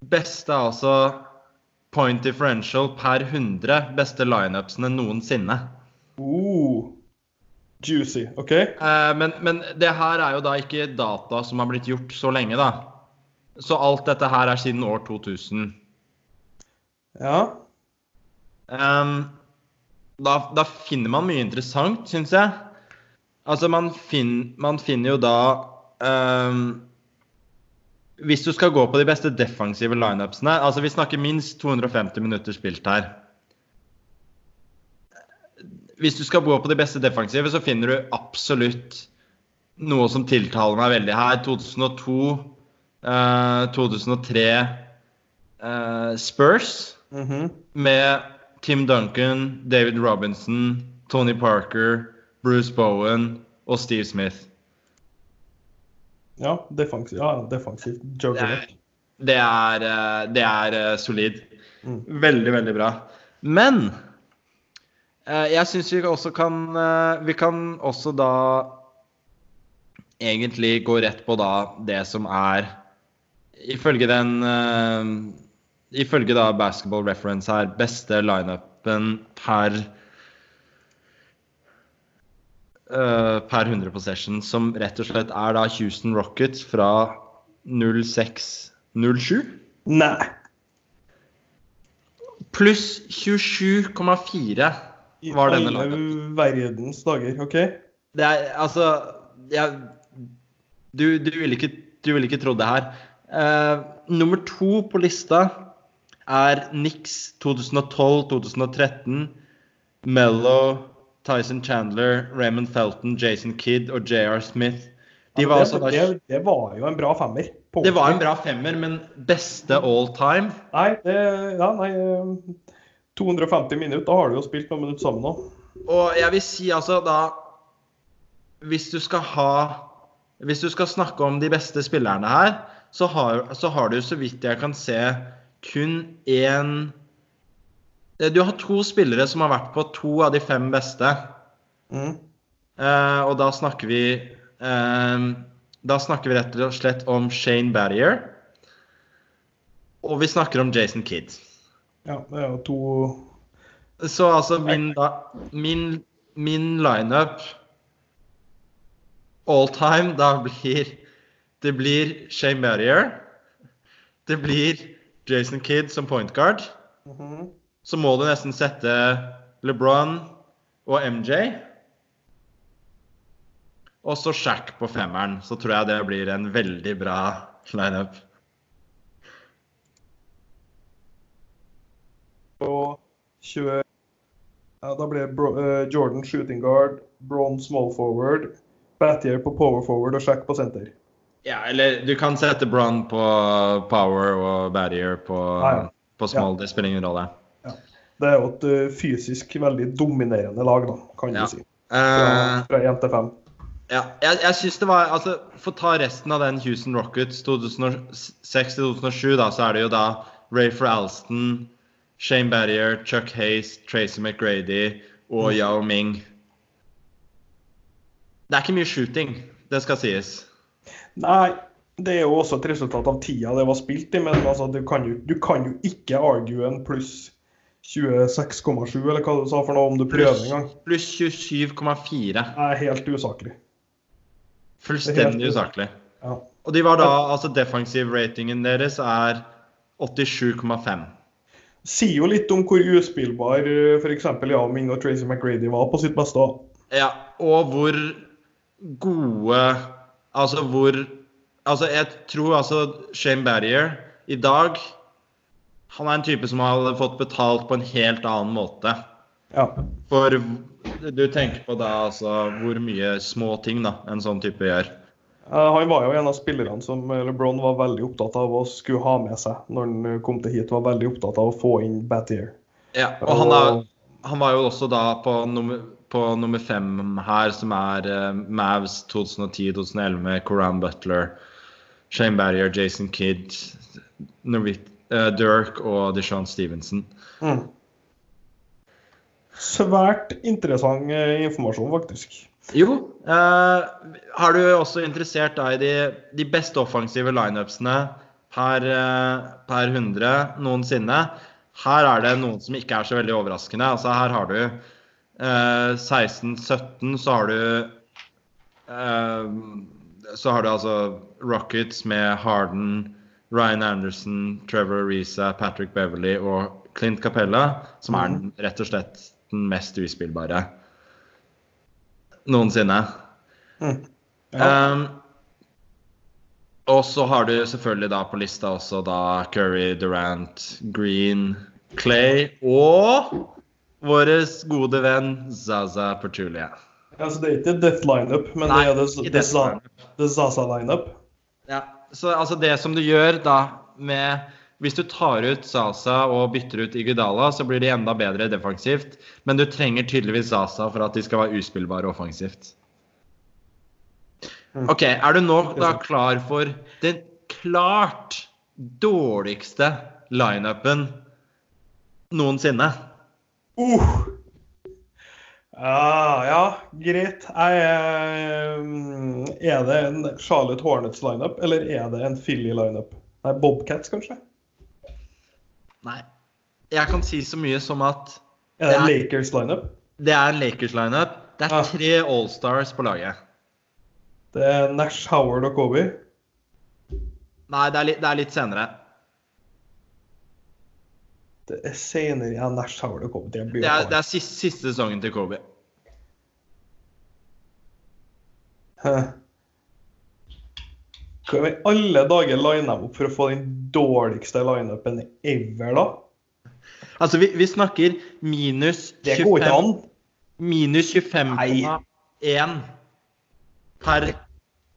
beste, altså point differential per 100 beste lineupsene noensinne. Uh, juicy. OK? Eh, men, men det her er jo da ikke data som har blitt gjort så lenge, da. Så alt dette her er siden år 2000. Ja. Um, da, da finner man mye interessant, syns jeg. Altså, man, fin, man finner jo da ehm, Hvis du skal gå på de beste defensive lineupsene Altså, vi snakker minst 250 minutter spilt her. Hvis du skal gå på de beste defensive, så finner du absolutt noe som tiltaler meg veldig her. 2002, eh, 2003 eh, Spurs Mhm. med Tim Duncan, David Robinson, Tony Parker, Bruce Bowen og Steve Smith. Ja, defensivt. ja, defensivt Det er, det er, eh, det eh, solid. Mm. Veldig, veldig bra. Men eh, jeg syns vi også kan Vi kan også da egentlig gå rett på da det som er Ifølge den Ifølge da Basketball Reference her, beste lineupen per eh, per 100 possession, som rett og slett er da Houston Rockets fra 06-07. Nei. Pluss 27,4 I var denne alle laget. verdens dager. OK? Det er altså jeg, du, du ville ikke, du ville ikke trodd det her. Uh, nummer to på lista er Nix 2012-2013. Mello, Tyson Chandler, Raymond Felton, Jason Kidd og JR Smith. De Ja, var det, altså da, det, det var jo en bra femmer. det var en bra femmer, men beste all time Nei, det, ja, nei eh, 250 minutter, da har du jo spilt noen minutter sammen òg. Og jeg vil si altså da Hvis du skal ha Hvis du skal snakke om de beste spillerne her, så har, så har du så vidt jeg kan se kun én Du har to spillere som har vært på to av de fem beste. Mm. Eh, og da snakker vi eh, Da snakker vi rett og slett om Shane Barrier. Og vi snakker om Jason Kidd. Ja, det er jo to Så altså min, da, min, min lineup all time da blir Det blir Shane Barrier. Det blir Jason Kidd som point guard. Mhm. Så må du nesten sette LeBron og MJ. Og så Shack på femmeren. Så tror jeg det blir en veldig bra lineup. Og 20 ja, Da blir eh, Jordan shooting guard, Bron small forward, Battier på power forward og Shack på center. Ja, eller du kan sette Bron på power og Battier på, Ja, ja. på small. Det spiller ingen rolle. Det er jo et eh, fysisk veldig dominerende lag, da, kan du si. Eh, Fra, fra 1 til 5. Ja, jeg, jeg synes det var altså, For å ta resten av den Houston Rockets 2006-2007, da, så er det jo da Rayfer Alston, Shane Barrier, Chuck Hayes, Tracy McGrady og Yao Ming. Det er ikke mye shooting, det skal sies. Nei, det er jo også et resultat av tida det var spilt i, men altså, du, kan jo, du kan jo ikke argue en pluss 26,7, eller hva du sa for noe, om du prøver en gang. Pluss 27,4. Det er helt usaklig. Fullstendig usaklig. Ja. Og de var da, altså defensiv ratingen deres er 87,5. Sier jo litt om hvor uspillbar f.eks. Yao Ming og Tracy McGrady var på sitt beste. Ja, og hvor gode Altså hvor Altså, jeg tror altså Shane Barrier i dag Han er en type som hadde fått betalt på en helt annen måte. Ja. For du tenker på da altså hvor mye små ting da en sånn type gjør. Han var jo en av spillerne som LeBron var veldig opptatt av å skulle ha med seg når han kom til hit. Var veldig opptatt av å få inn Battier. Ja, og han, er, han var jo også da på nummer, på nummer fem her, som er uh, Mavs 2010-2011 med Coran Butler, Shane Barrier, Jason Kidd, Novit, eh, Dirk og Deshaun Stevenson. Mm. Svært interessant eh, informasjon, faktisk. Jo, Uh, har du også interessert deg i de, de beste offensive lineupsene per, uh, per 100 noensinne? Her er det noen som ikke er så veldig overraskende. Altså Her har du uh, 16-17, så har du Så har du altså Rockets med Harden, Ryan Anderson, Trevor Reza, Patrick Beverly og Clint Capella, som er den, rett og slett den mest uspillbare noensinne. Mm. Ja. Um, og så har du selvfølgelig da på lista også da Curry, Durant, Green, Clay og vår gode venn Zaza Pertulia. Altså, det er ikke Death Lineup, men Nei, det er det, det, det Zaza Lineup. Ja, så altså det som du gjør da med Hvis du tar ut Sasa og bytter ut Iguodala, så blir de enda bedre defensivt. Men du trenger tydeligvis Sasa for at de skal være uspillbare offensivt. Mm. OK, er du nå da klar for den klart dårligste lineupen noensinne? Uh. Ja, ja, greit. Jeg, er mm, er det en Charlotte Hornets lineup, eller er det en Philly lineup? Nei, Bobcats, kanskje? Nei. Jeg kan si så mye som at Er det en Lakers lineup? det er en Lakers-lineup. Det Ja. er tre Allstars på laget. Det er Nash, Howard og Kobe. Nei, det er litt, det er litt senere. Det er senere igjen Nash, har og kommet. Det Det er, det er siste, siste sesongen til Kobe. Hæ. Hva i alle dager de opp for å få den dårligste lineupen ever, da? Altså, vi, vi snakker minus Det går ikke 25 an. Minus 25,1 per,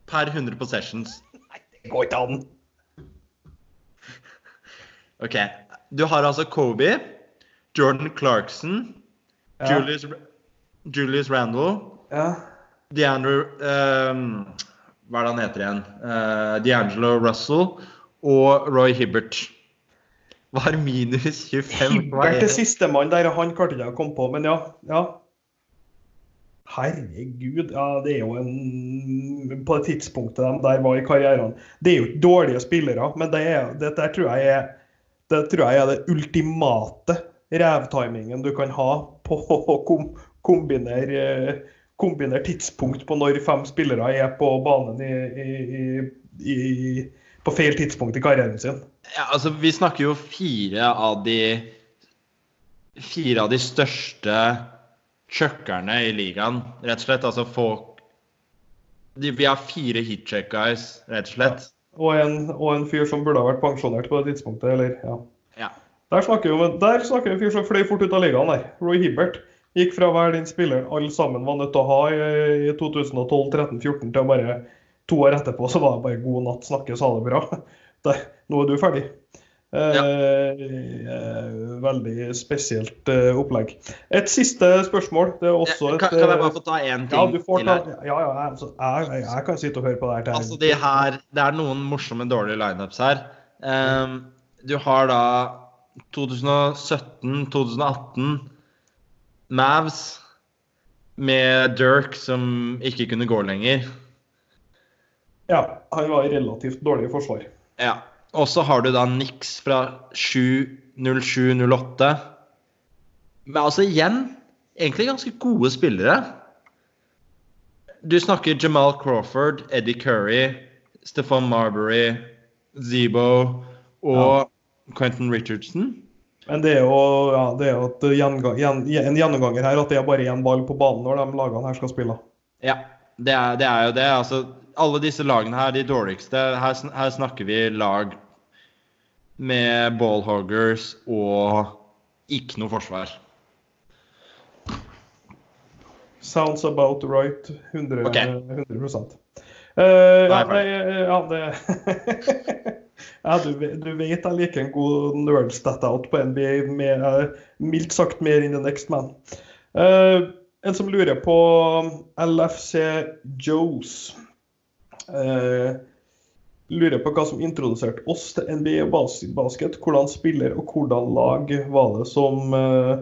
per 100 possessions. Nei, Det går ikke an. OK. Du har altså Kobe, Jordan Clarkson, Ja. Julius, Julius Randall, Ja. DeAndre um, Hva er det han heter igjen? Uh, D'Angelo Russell og Roy Hibbert. Var minus 25. Hibbert er sistemann der, og han klarte ikke å komme på, men ja. ja. Herregud, ja, det er jo en På det tidspunktet de der var i karrieren Det er jo dårlige spillere, men det er, dette tror jeg er det tror jeg er det ultimate rævtimingen du kan ha på [laughs] å kom, kombinere, kombinere tidspunkt på når fem spillere er på banen i, i, i, på feil tidspunkt i karrieren sin. Ja, altså, vi snakker jo fire av de Fire av de største chuckerne i ligaen, rett og slett. Altså folk Vi har fire hitcheck guys, rett og slett. Og en, og en fyr som burde ha vært pensjonert på det tidspunktet, eller ja. Ja. Der snakker vi om der snakker en fyr som fløy fort ut av ligaen der. Roy Hibbert gikk fra å være den spilleren alle sammen var nødt til å ha i, i 2012, 13, 14 til å bare to år etterpå så var det bare god natt, snakkes, ha det bra. [laughs] Der, nå er du ferdig. Ja. Eh, veldig spesielt eh, opplegg. Et siste spørsmål. Det er også et kan, kan jeg bare få ta én ting ja, du får til ta, ja, ja, altså, jeg, jeg, kan sitte og høre på det her Altså, de her, det er noen morsomme dårlige lineups her. Um, du har da 2017, 2018 Mavs med Dirk som ikke kunne gå lenger. Ja, han var relativt dårlig i forsvar. Ja. Og så har du da Nix fra 07-08. Men altså igjen egentlig ganske gode spillere. Du snakker Jamal Crawford, Eddie Curry, Stefan Marbury, Zebo og Quentin Richardson. Men det er jo, ja, det er jo et gjenga- gjen, en gjennomganger her at det er bare én ball på banen når de lagene her skal spille. Ja, det er, det er jo det. Altså, alle disse lagene her, de dårligste Her, her snakker vi lag med ballhoggers og ikke noe forsvar. Sounds about right. 100, okay. 100 Eh, ja, Nei, nei, ja, det [laughs] ja, du, du vet jeg liker en god nerd stat-out på NBA, med, eh, mildt sagt mer enn the next man. Uh, en som lurer på LFC Joes. Eh, lurer på hva som introduserte oss til NBA bas- basket. Hvordan spiller og hvordan lag var det som eh,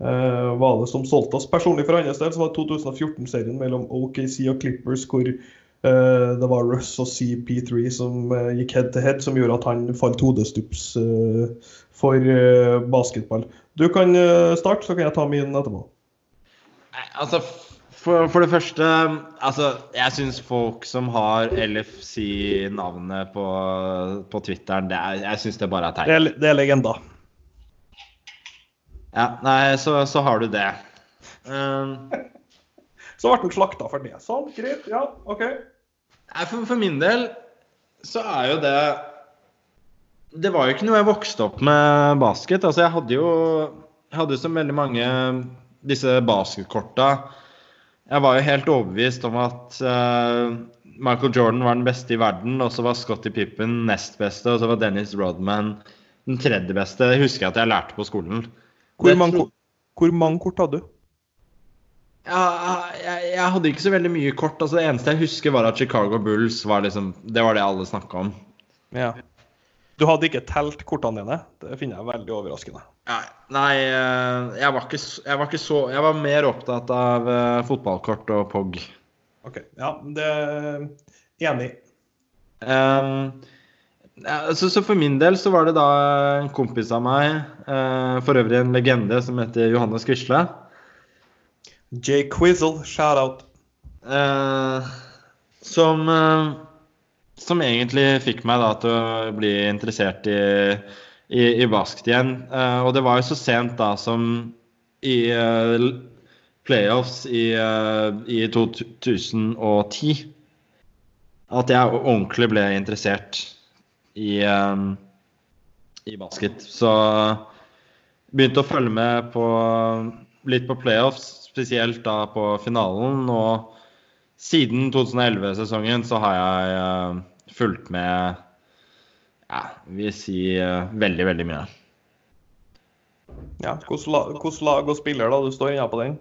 eh, var det som solgte oss. Personlig for hans del så var det 2014-serien mellom OKC og Clippers hvor eh, det var Russ og CP3 som eh, gikk head to head, som gjorde at han falt hodestups eh, for basketball. Du kan starte, så kan jeg ta min etterpå. Nei, Altså, for, for det første Altså, jeg syns folk som har LFC-navnet på, på Twitteren, det er, jeg syns det bare er Det teit. er, det er legenda. Ja, nei, så, så har du det. Um, Så ble han slakta for det. Sånn, greit. Ja, OK. Nei, for, for min del så er jo det Det var jo ikke noe jeg vokste opp med basket. Altså, jeg hadde jo jeg hadde så veldig mange disse basketkorta. Jeg var jo helt overbevist om at uh, Michael Jordan var den beste i verden, og så var Scottie Pippen nest beste, og så var Dennis Rodman den tredje beste. Det husker jeg at jeg lærte på skolen. Hvor mange, hvor mange kort hadde du? Ja, jeg, jeg hadde ikke så veldig mye kort. altså Det eneste jeg husker, var at Chicago Bulls var liksom Det var det alle snakka om. Ja. Du hadde ikke telt kortene dine? Det finner jeg veldig overraskende. Nei, nei eh, jeg, var ikke, jeg var ikke så Jeg var mer opptatt av eh, fotballkort og POG. OK. Ja, det er enig. Um, ja, så, så for min del så var det da en kompis av meg, eh, for øvrig en legende, som heter Johannes Quisle. Jay Quizzle, shout out. Eh, som eh, Som egentlig fikk meg da til å bli interessert i, i, i basket igjen. Uh, og det var jo så sent da som i uh, playoffs i, uh, i 2010 at jeg ordentlig ble interessert i, i basket. Så begynte å følge med på litt på playoffs, spesielt da på finalen. Og siden 2011-sesongen så har jeg eh, fulgt med ja, vil si eh, veldig, veldig mye. Ja, Hvilket hvordan lag og spiller da du står inne på den?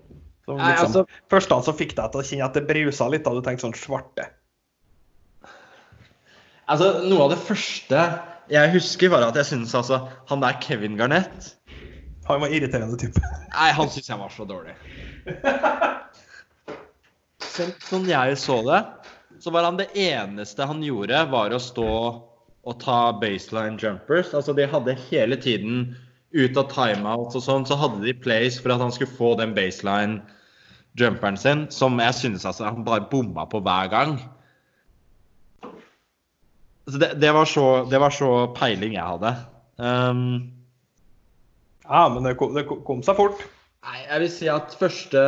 Som Nei, liksom, altså- Første som fikk deg til å kjenne at det brusa litt, da du tenkte sånn svarte. Altså, Noe av det første jeg husker, var at jeg syntes altså han der Kevin Garnett Han var irriterende type. Nei, han syns jeg var så dårlig. [laughs] Sånn, sånn jeg så det, så var han det eneste han gjorde, var å stå og ta baseline jumpers. Altså, de hadde hele tiden ut av timeout og sånn, så hadde de plays for at han skulle få den baseline-jumperen sin, som jeg synes altså, han bare bomma på hver gang. Det, det, var så, det, var så, peiling jeg hadde. Um, ja, men det kom, det kom, seg fort. Nei, jeg vil si at første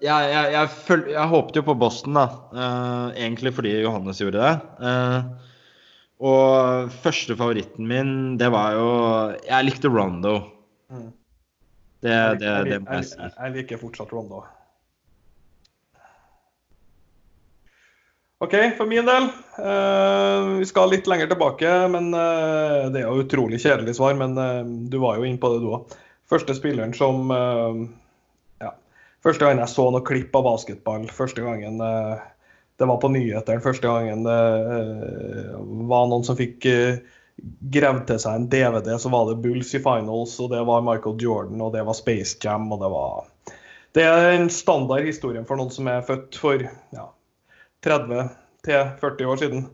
Jeg, jeg, jeg, føl, jeg håpet jo på Boston, da. Uh, egentlig fordi Johannes gjorde det. Uh, og første favoritten min, det var jo Jeg likte Rondo. Mm. Det, det, det, må jeg si. Jeg, liker fortsatt Rondo. OK, for min del uh, Vi skal litt lenger tilbake, men uh, det er jo utrolig kjedelig svar. Men uh, du var jo inne på det, du òg. Første spilleren som Ja. Første gang jeg så noe klipp av basketball, første gangen det var på nyhetene første gangen det var noen som fikk gravd til seg en DVD, så var det Bulls i finals, og det var Michael Jordan, og det var Space Jam, og det var Det er en standard historie for noen som er født for ja, 30 til 40 år siden.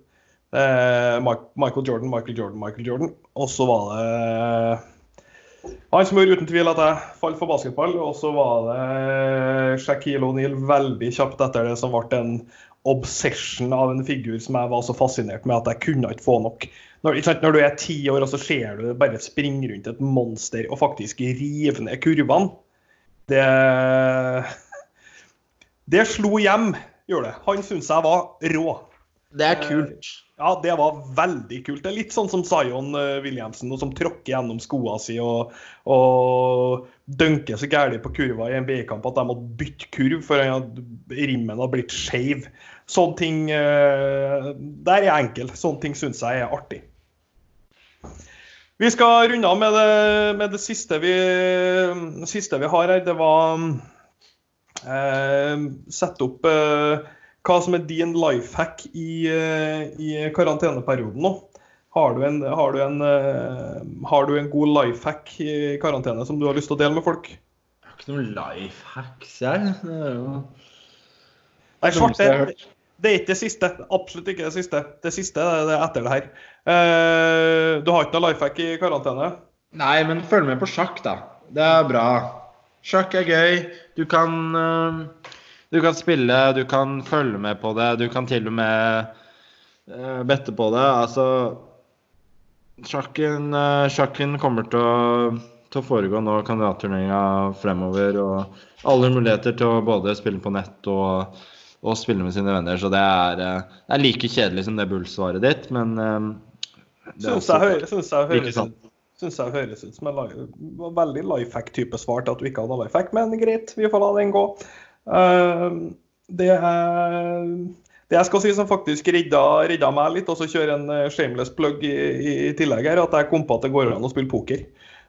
Eh, Michael Jordan, Michael Jordan, Michael Jordan. Og så var det han som gjorde uten tvil at jeg falt for basketball. Og så var det Shaquille O'Neal veldig kjapt etter det som ble en obsession av en figur som jeg var så fascinert med at jeg kunne ikke få nok. Når, Når du er ti år og så ser du bare springe rundt et monster og faktisk rive ned kurvene, det Det slo hjem gjør det. Han syntes jeg var rå. Det er kult. Eh, ja, det var veldig kult. Det er litt sånn som Zion Williamsen, som tråkker gjennom skoene sine og, og dønker så gærent på kurva i en B-kamp at de måtte bytte kurv for at rimmen har blitt skeiv. Sånne ting eh, Der er jeg enkel. Sånne ting syns jeg er artig. Vi skal runde av med det, med det siste, vi, siste vi har her. Det var Eh, sette opp eh, hva som er din life hack i, eh, i karanteneperioden nå. Har du, en, har, du en, har du en god life hack i karantene som du har lyst til å dele med folk? Jeg har ikke noen life hacks, jeg. Det er jo Nei, svart, det, det, er ikke det siste. Absolutt ikke det siste. Det siste er det etter det her. du har ikke noe life hack i karantene? Nei, men følg med på sjakk, da. Det er bra. Sjakk er gøy. Du kan, uh, du kan spille, du kan følge med på det. Du kan til og med uh, bette på det. Altså Sjakken, uh, sjakken kommer til å, til å foregå nå, kandidatturneringa fremover. Og alle muligheter til å både spille på nett og, og spille med sine venner. Så det er, det er like kjedelig som det Bull-svaret ditt, men det er også, synes jeg høres Syns jeg høres ut som en veldig life hack-type svar til at du ikke hadde life hack, men greit, vi får la den gå. Uh, det, er, det jeg skal si som faktisk redda, redda meg litt, og så kjøre en eh, shameless plug i, i, tillegg, her, at jeg kom på at det går an å spille poker.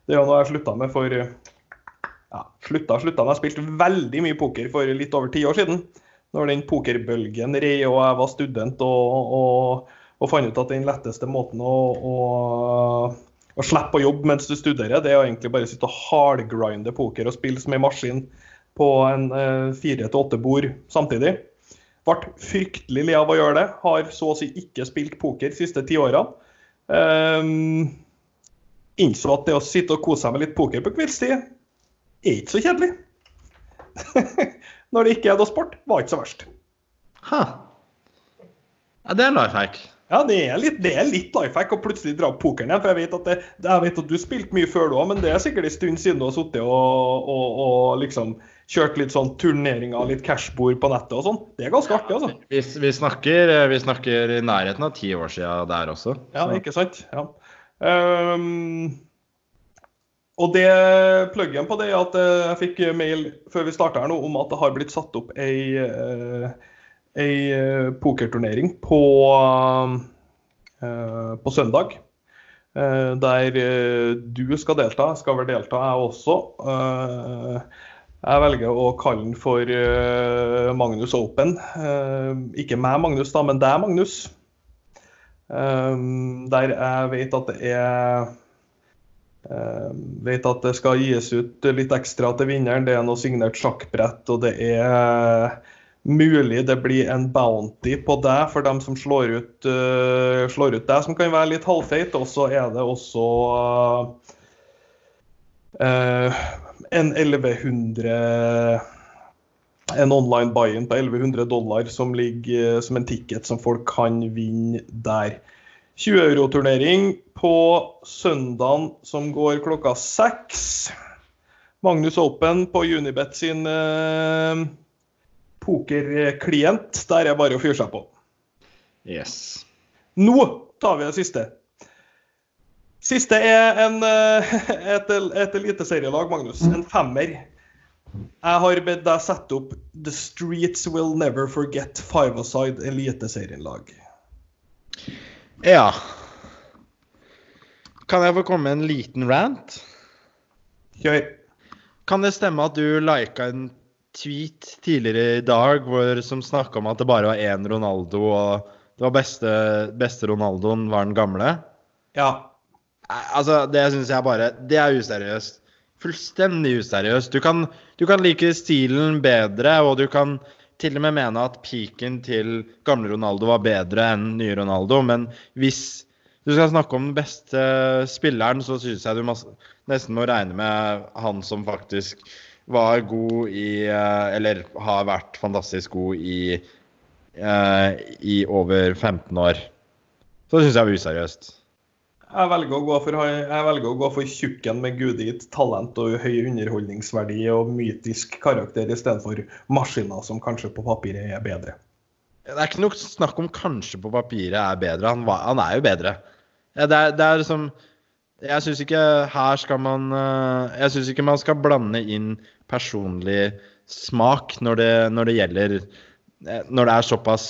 Det er jo noe jeg slutta med for ja, slutta, slutta. Jeg spilte veldig mye poker for litt over ti år siden. Når den pokerbølgen rei og jeg var student og, og, og fant ut at den letteste måten å, å å slippe å jobbe mens du studerer, det er å egentlig bare sitte og hardgrinde poker og spille som en maskin på en eh, fire til åtte bord samtidig. Ble fryktelig lei av å gjøre det. Har så å si ikke spilt poker de siste ti årene. Um, innså at det å sitte og kose seg med litt poker på kveldstid er ikke så kjedelig. [laughs] Når det ikke er noe sport, var ikke så verst. Ha. Ja, det er life hack. Ja, det er litt, det er litt life hack å plutselig dra opp pokeren igjen. For jeg vet at, det, jeg vet at du spilte mye før du òg, men det er sikkert en stund siden du har sittet og, og, og, liksom kjørt litt sånn turneringer, litt cashbord på nettet og sånn. Det er ganske artig, altså. Vi, vi, snakker, vi snakker, i nærheten av ti år siden der også. Ja, ikke sant. Ja. Um, og det pluggen på det er at eh, jeg fikk mail før vi starta her nå om at det har blitt satt opp ei uh, ei eh, pokerturnering på, uh, på søndag. Uh, der du skal delta. Skal vel delta, jeg også. jeg velger å kalle den for Magnus Open. ikke meg, Magnus, da, men deg, Magnus. der jeg vet at det er vet at det skal gis ut litt ekstra til vinneren. Det er noe signert sjakkbrett, og det er mulig det blir en bounty på deg for dem som slår ut, uh, slår ut deg, som kan være litt halvfeit. Og så er det også uh, en 1100 En online buy-in på 1100 dollar som ligger eh, som en ticket som folk kan vinne der. 20 euro-turnering på søndagen som går klokka seks. Magnus Open på Unibet sin eh, pokerklient. Der er bare å fyre seg på. Yes. Nå tar vi det siste. Siste er en, eh, [laughs] et, et eliteserielag, Magnus. En femmer. Jeg har bedt deg sette opp The Streets Will Never Forget Five-A-Side eliteserienlag. Ja. Kan jeg få komme med en liten rant? Kjør. Kan det stemme at du lika en tweet tidligere i dag hvor, som snakka om at det bare var én Ronaldo, og det var beste, beste Ronaldoen var den gamle? Ja. Altså, det syns jeg bare Det er useriøst. Fullstendig useriøst. Du kan, du kan like stilen bedre, og du kan til og med mene at peaken til gamle Ronaldo var bedre enn nye Ronaldo, men hvis du skal snakke om den beste spilleren, så syns jeg du må, nesten må regne med han som faktisk var god i eh, Eller har vært fantastisk god i eh, i over 15 år. Så syns jeg var useriøst. Jeg velger, for, jeg velger å gå for tjukken med gudegitt talent og høy underholdningsverdi og mytisk karakter istedenfor maskiner som kanskje på papiret er bedre. Det er ikke noe snakk om kanskje på papiret er bedre. Han, han er jo bedre. Det er, det er som Jeg syns ikke her skal man eh, Jeg syns ikke man skal blande inn personlig smak når det, når det gjelder eh, Når det er såpass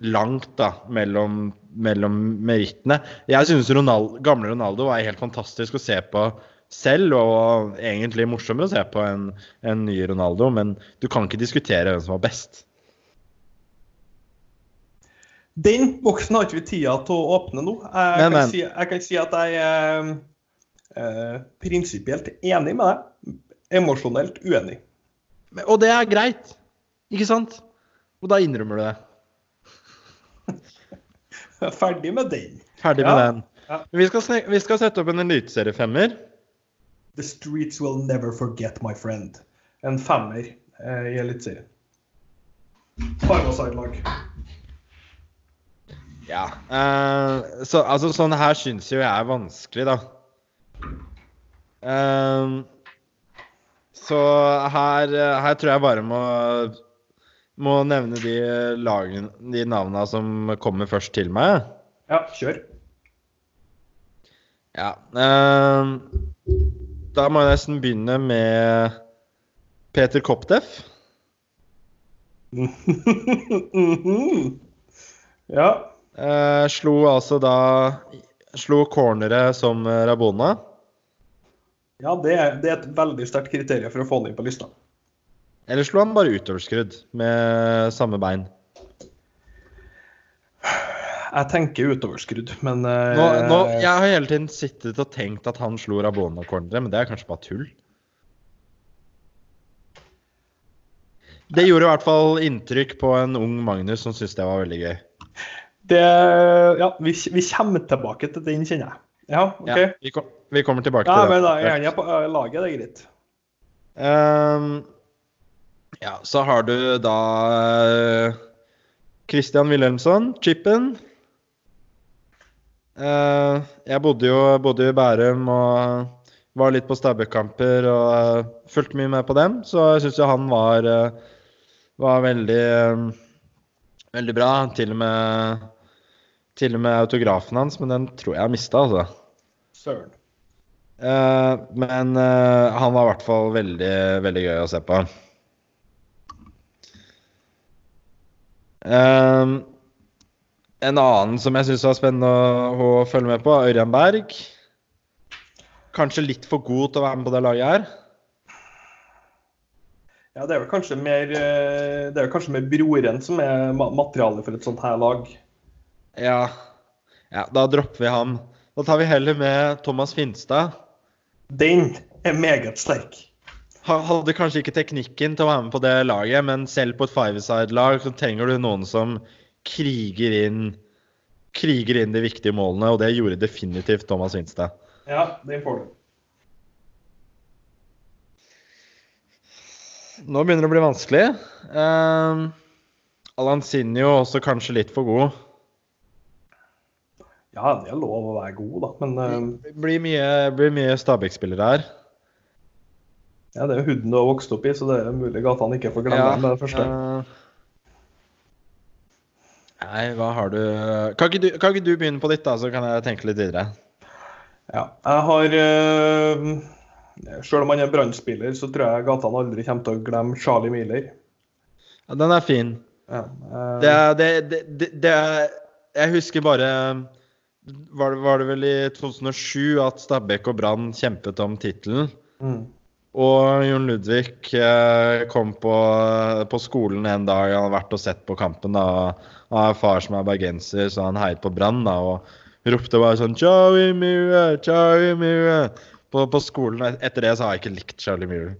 langt da, mellom, mellom merittene. Jeg syns Ronaldo, gamle Ronaldo var helt fantastisk å se på selv, og egentlig morsommere å se på enn en ny Ronaldo, men du kan ikke diskutere hvem som var best. Den boksen har ikke vi tida til å åpne nå. Jeg, Men, kan, men. Si, jeg kan si at jeg er eh, prinsipielt enig med deg. Emosjonelt uenig. Og det er greit, ikke sant? Og da innrømmer du det. [laughs] Er Ferdig med den. Ferdig Ja. med den. Ja. Men Vi skal, vi skal sette opp en eliteseriefemmer. The streets will never forget my friend. En femmer eh, i Eliteserien. Five-a-side-lag. Ja. Uh, så, altså, sånn her syns jo jeg er vanskelig, da. Eh, så her, her tror jeg bare må må nevne de lagen, de navnene som kommer først til meg. Ja, kjør. Ja. eh, da må jeg nesten begynne med Peter Kopteff. [laughs] Ja. Eh, slo altså da Slo corneret som eh, Rabona. Ja, det er, det er et veldig sterkt kriterium for å få han inn på lista. Eller slo han bare utoverskrudd med samme bein? Jeg tenker utoverskrudd, men eh, Nå, nå, jeg har hele tiden sittet og tenkt at han slo Rabona-corneret, men det er kanskje bare tull. Det gjorde i hvert fall inntrykk på en ung Magnus som syntes det var veldig gøy. det, Ja, vi, vi kommer tilbake til den, kjenner jeg. Ja, OK. Ja, vi, kom, vi kommer tilbake Ja, til men det. da er jeg på eh, laget, det er greit. Um, ja, så har du da eh, Christian Wilhelmsson, chipen. Uh, jeg bodde jo bodde i Bærum og var litt på Stabæk-kamper og uh, fulgte mye med på dem, så jeg syns jo han var, uh, var veldig veldig bra. Til og med til og med autografen hans, men den tror jeg jeg mista, altså. Søren. Eh, men uh, han var i hvert fall veldig, veldig gøy å se på. Uh, en annen som jeg syns var spennende å, å følge med på, Ørjan Berg. Kanskje litt for god til å være med på det laget her. Ja, det er vel kanskje mer eh, Det er vel kanskje mer broren som er materialet for et sånt her lag. Ja. ja, da dropper vi ham. Da tar vi heller med Thomas Finstad. Den er meget sterk. Hadde kanskje ikke teknikken til å være med på det laget, men selv på et five-side lag så trenger du noen som kriger inn, kriger inn de viktige målene, og det gjorde definitivt Thomas Winstad. Ja, det får du. Nå begynner det å bli vanskelig. Ehm, uh, Sinjo også kanskje litt for god. Ja, det er lov å være god, da, men uh, blir mye, blir mye Stabæk-spillere her. ja, det er jo huden du har vokst opp i, så det er mulig at han ikke får glemme Ja, det første. Uh, nei, hva har du kan ikke du kan ikke du begynne på ditt, da, så kan jeg tenke litt videre? Ja, jeg har uh, Selv om han er brannspiller, så tror jeg gatene aldri kommer til å glemme Charlie Miller. Ja, den er fin. Ja, uh, Det er, det, det, det, det er Jeg husker bare var det, var det vel i 2007 at Stabæk og Brann kjempet om tittelen? mm. Og Jon Ludvig eh, kom på, på skolen en dag. Han hadde vært og sett på kampen. da. Han har far som er bergenser, så han heiet på Brann da, og ropte bare sånn Charlie Mure, Charlie Mure på, på skolen. Etter det så har jeg ikke likt Charlie Mure.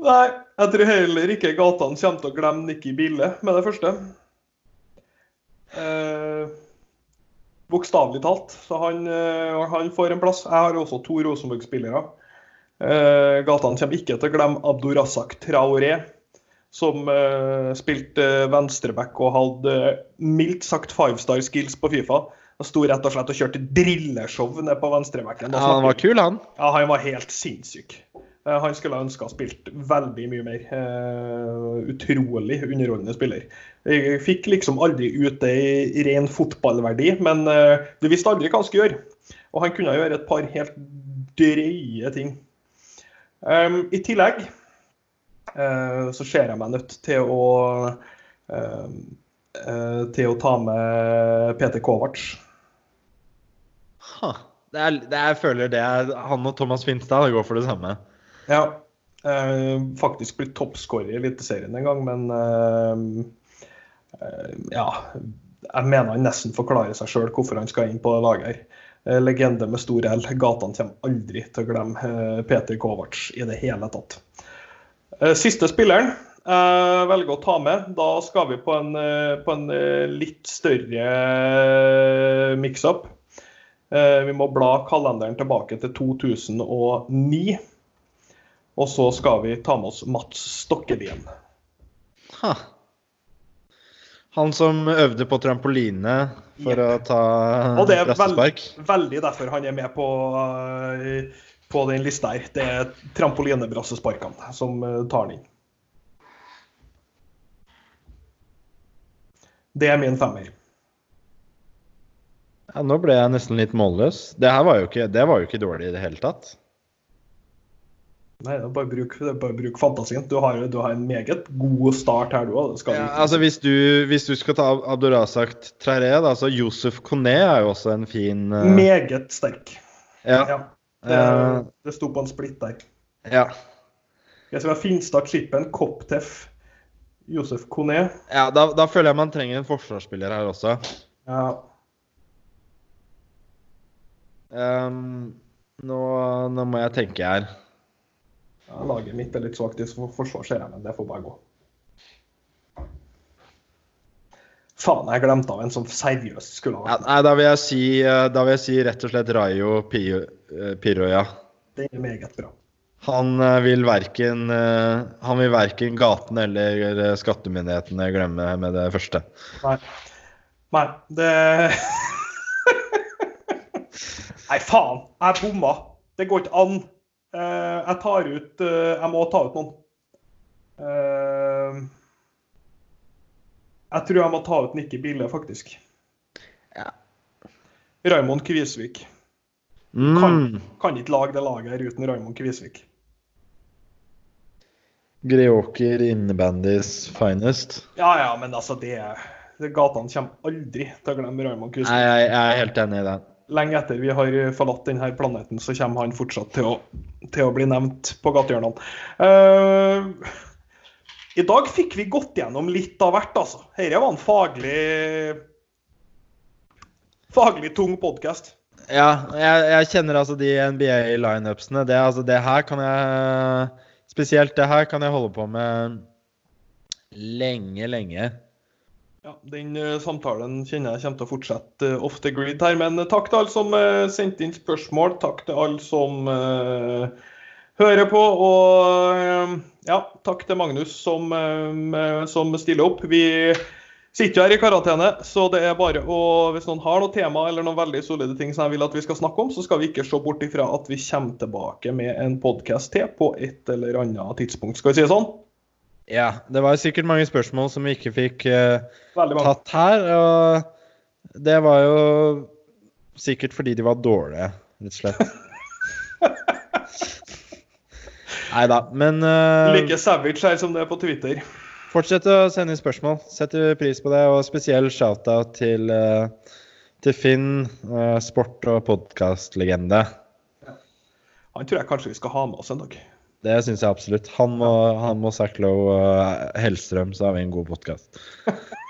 Nei, jeg tror heller ikke gatene kommer til å glemme Nikki Bille med det første. Eh, Bokstavelig talt. Så han, eh, han får en plass. Jeg har også to Rosenborg-spillere. Eh, gatene kommer ikke til å glemme Abdurazak Traoré, som eh, spilte venstreback og hadde eh, mildt sagt five star skills på Fifa. Han sto rett og slett og kjørte drilleshow nede på venstrebacken. Ja, han var kul, han. ja, han var helt sinnssyk. Eh, Han skulle ha ønska ha spilt veldig mye mer. Eh, utrolig underholdende spiller. Jeg fikk liksom aldri ut det i ren fotballverdi, men eh, du visste aldri hva han skulle gjøre. Og han kunne gjøre et par helt drøye ting. Um, I tillegg så ser jeg meg nødt til å eh, eh, til å ta med Peter Kovac. Ha. Det er, det er, jeg føler det er han og Thomas Finstad går for det samme. Ja. Eh, faktisk blitt toppskårer i Eliteserien en gang, men eh, eh, ja. Jeg mener han nesten forklarer seg sjøl hvorfor han skal inn på det laget. her. Legende med stor L. Gatene kommer aldri til å glemme Peter Kovac i det hele tatt. Siste spilleren jeg velger å ta med. Da skal vi på en, på en litt større mix-up. Vi må bla kalenderen tilbake til 2009. Og så skal vi ta med oss Mats Stokkevien. Ha. Han som øvde på trampoline for å ta Og det er veld, veldig derfor han er med på, eh, på den lista her. Det er trampolinebrassesparkene som eh, tar den inn. Det er min femmer. Ja, nå ble jeg nesten litt målløs. Det her var jo ikke, det var jo ikke dårlig i det hele tatt. Nei, det er bare bruk, det er bare bruk fantasien. Du har, du har en meget god start her, du òg. Ja, altså hvis du, hvis du skal ta Abdurazak Traré, da, så Josef Kone er jo også en fin uh... Meget sterk. ja, Ja. Det, Eh. det sto på en splitt der. ja. Jeg skal ha Finstad, Klippen, Koptef, Josef Kone. ja da, da føler jeg man trenger en forsvarsspiller her også. Ja, Um, nå, nå må jeg tenke her. Ja, laget mitt er litt svakt i for- forsvar, ser jeg, men det får bare gå. Faen, jeg glemte av en som seriøst skulle ha Ja, nei, da vil jeg si, eh, da vil jeg si rett og slett Rayo Piroya. eh, Piroja. Det er meget bra. Han eh, vil verken Han vil verken gaten eller skattemyndighetene glemme med det første. Nei. Nei, det [laughs] Nei, faen. Jeg bomma. Det går ikke an. Eh, jeg tar ut eh, Jeg må ta ut noen. Eh, jeg tror jeg må ta ut Nikki Bille, faktisk. Ja. Raymond Kvisvik. Mm. Kan ikke lage det laget her uten Raymond Kvisvik. Greåker innebandys finest. Ja, ja, men altså, det, det Gatene kommer aldri til å glemme Raymond Kvisvik. Nei, jeg, jeg er helt enig i det. Lenge etter vi har forlatt denne planeten, så kommer han fortsatt til å, til å bli nevnt på gatehjørnene. Uh, I dag fikk vi gått gjennom litt av hvert, altså. Dette var en faglig faglig tung podkast. Ja, jeg, jeg kjenner altså de NBA-lineupsene. Det, altså, det her kan jeg Spesielt det her kan jeg holde på med lenge, lenge. Ja, Den eh, samtalen kjenner jeg kommer til å fortsette eh, off the grid her. Men eh, takk til alle som sendte inn spørsmål. Takk til alle som uh, hører på. Og ja, takk til Magnus som, eh, som stiller opp. Vi sitter jo her i karantene, så det er bare å Hvis noen har noe tema eller noen veldig solide ting som jeg vil at vi skal snakke om, så skal vi ikke se bort ifra at vi kommer tilbake med en podkast til på et eller annet tidspunkt. Skal vi si det sånn? Ja, det var sikkert mange spørsmål som vi ikke fikk uh, tatt her. Og det var jo sikkert fordi de var dårlige, rett og slett. [laughs] Nei da. Men uh, Like savage her som det er på Twitter. fortsett å sende inn spørsmål. Setter pris på det. Og spesiell shout-out til, uh, til Finn, eh, sport- og podkastlegende. Han tror jeg kanskje vi skal ha med oss en dag. Det syns jeg absolutt. Han må, han må Sacklow og Hellstrøm, så har vi en god podkast.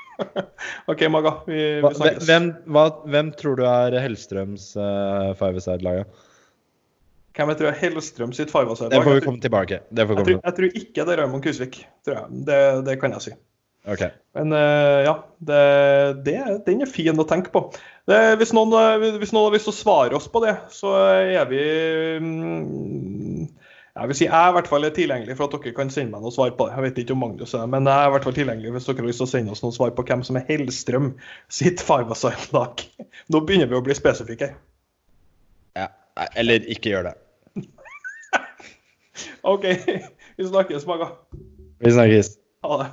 [laughs] OK, Maga. Vi, vi snakkes. Hvem, hva, hvem tror du er Hellstrøms uh, five-a-side-lag? Hvem jeg tror er Hellstrøm sitt five-a-side? Det får vi komme tilbake. Det Jeg tror, jeg tror ikke det er Raymond Kusvik. Tror jeg. Det, det kan jeg si. Okay. Men uh, ja, det, det, den er fin å tenke på. Det, hvis, noen, eh, hvis noen har lyst til å svare oss på det, så er vi mm, Jeg vil si jeg er i hvert fall tilgjengelig for at dere kan sende meg noe svar på det. Jeg vet ikke om Magnus er men jeg er i hvert fall tilgjengelig hvis dere har lyst til å sende oss noen svar på hvem som er Hellstrøm sitt five-a-side-lag. Nå begynner vi å bli spesifikke. Ja. Eller ikke gjør det. [laughs] OK, vi snakkes, Maga. Vi snakkes. Ha det.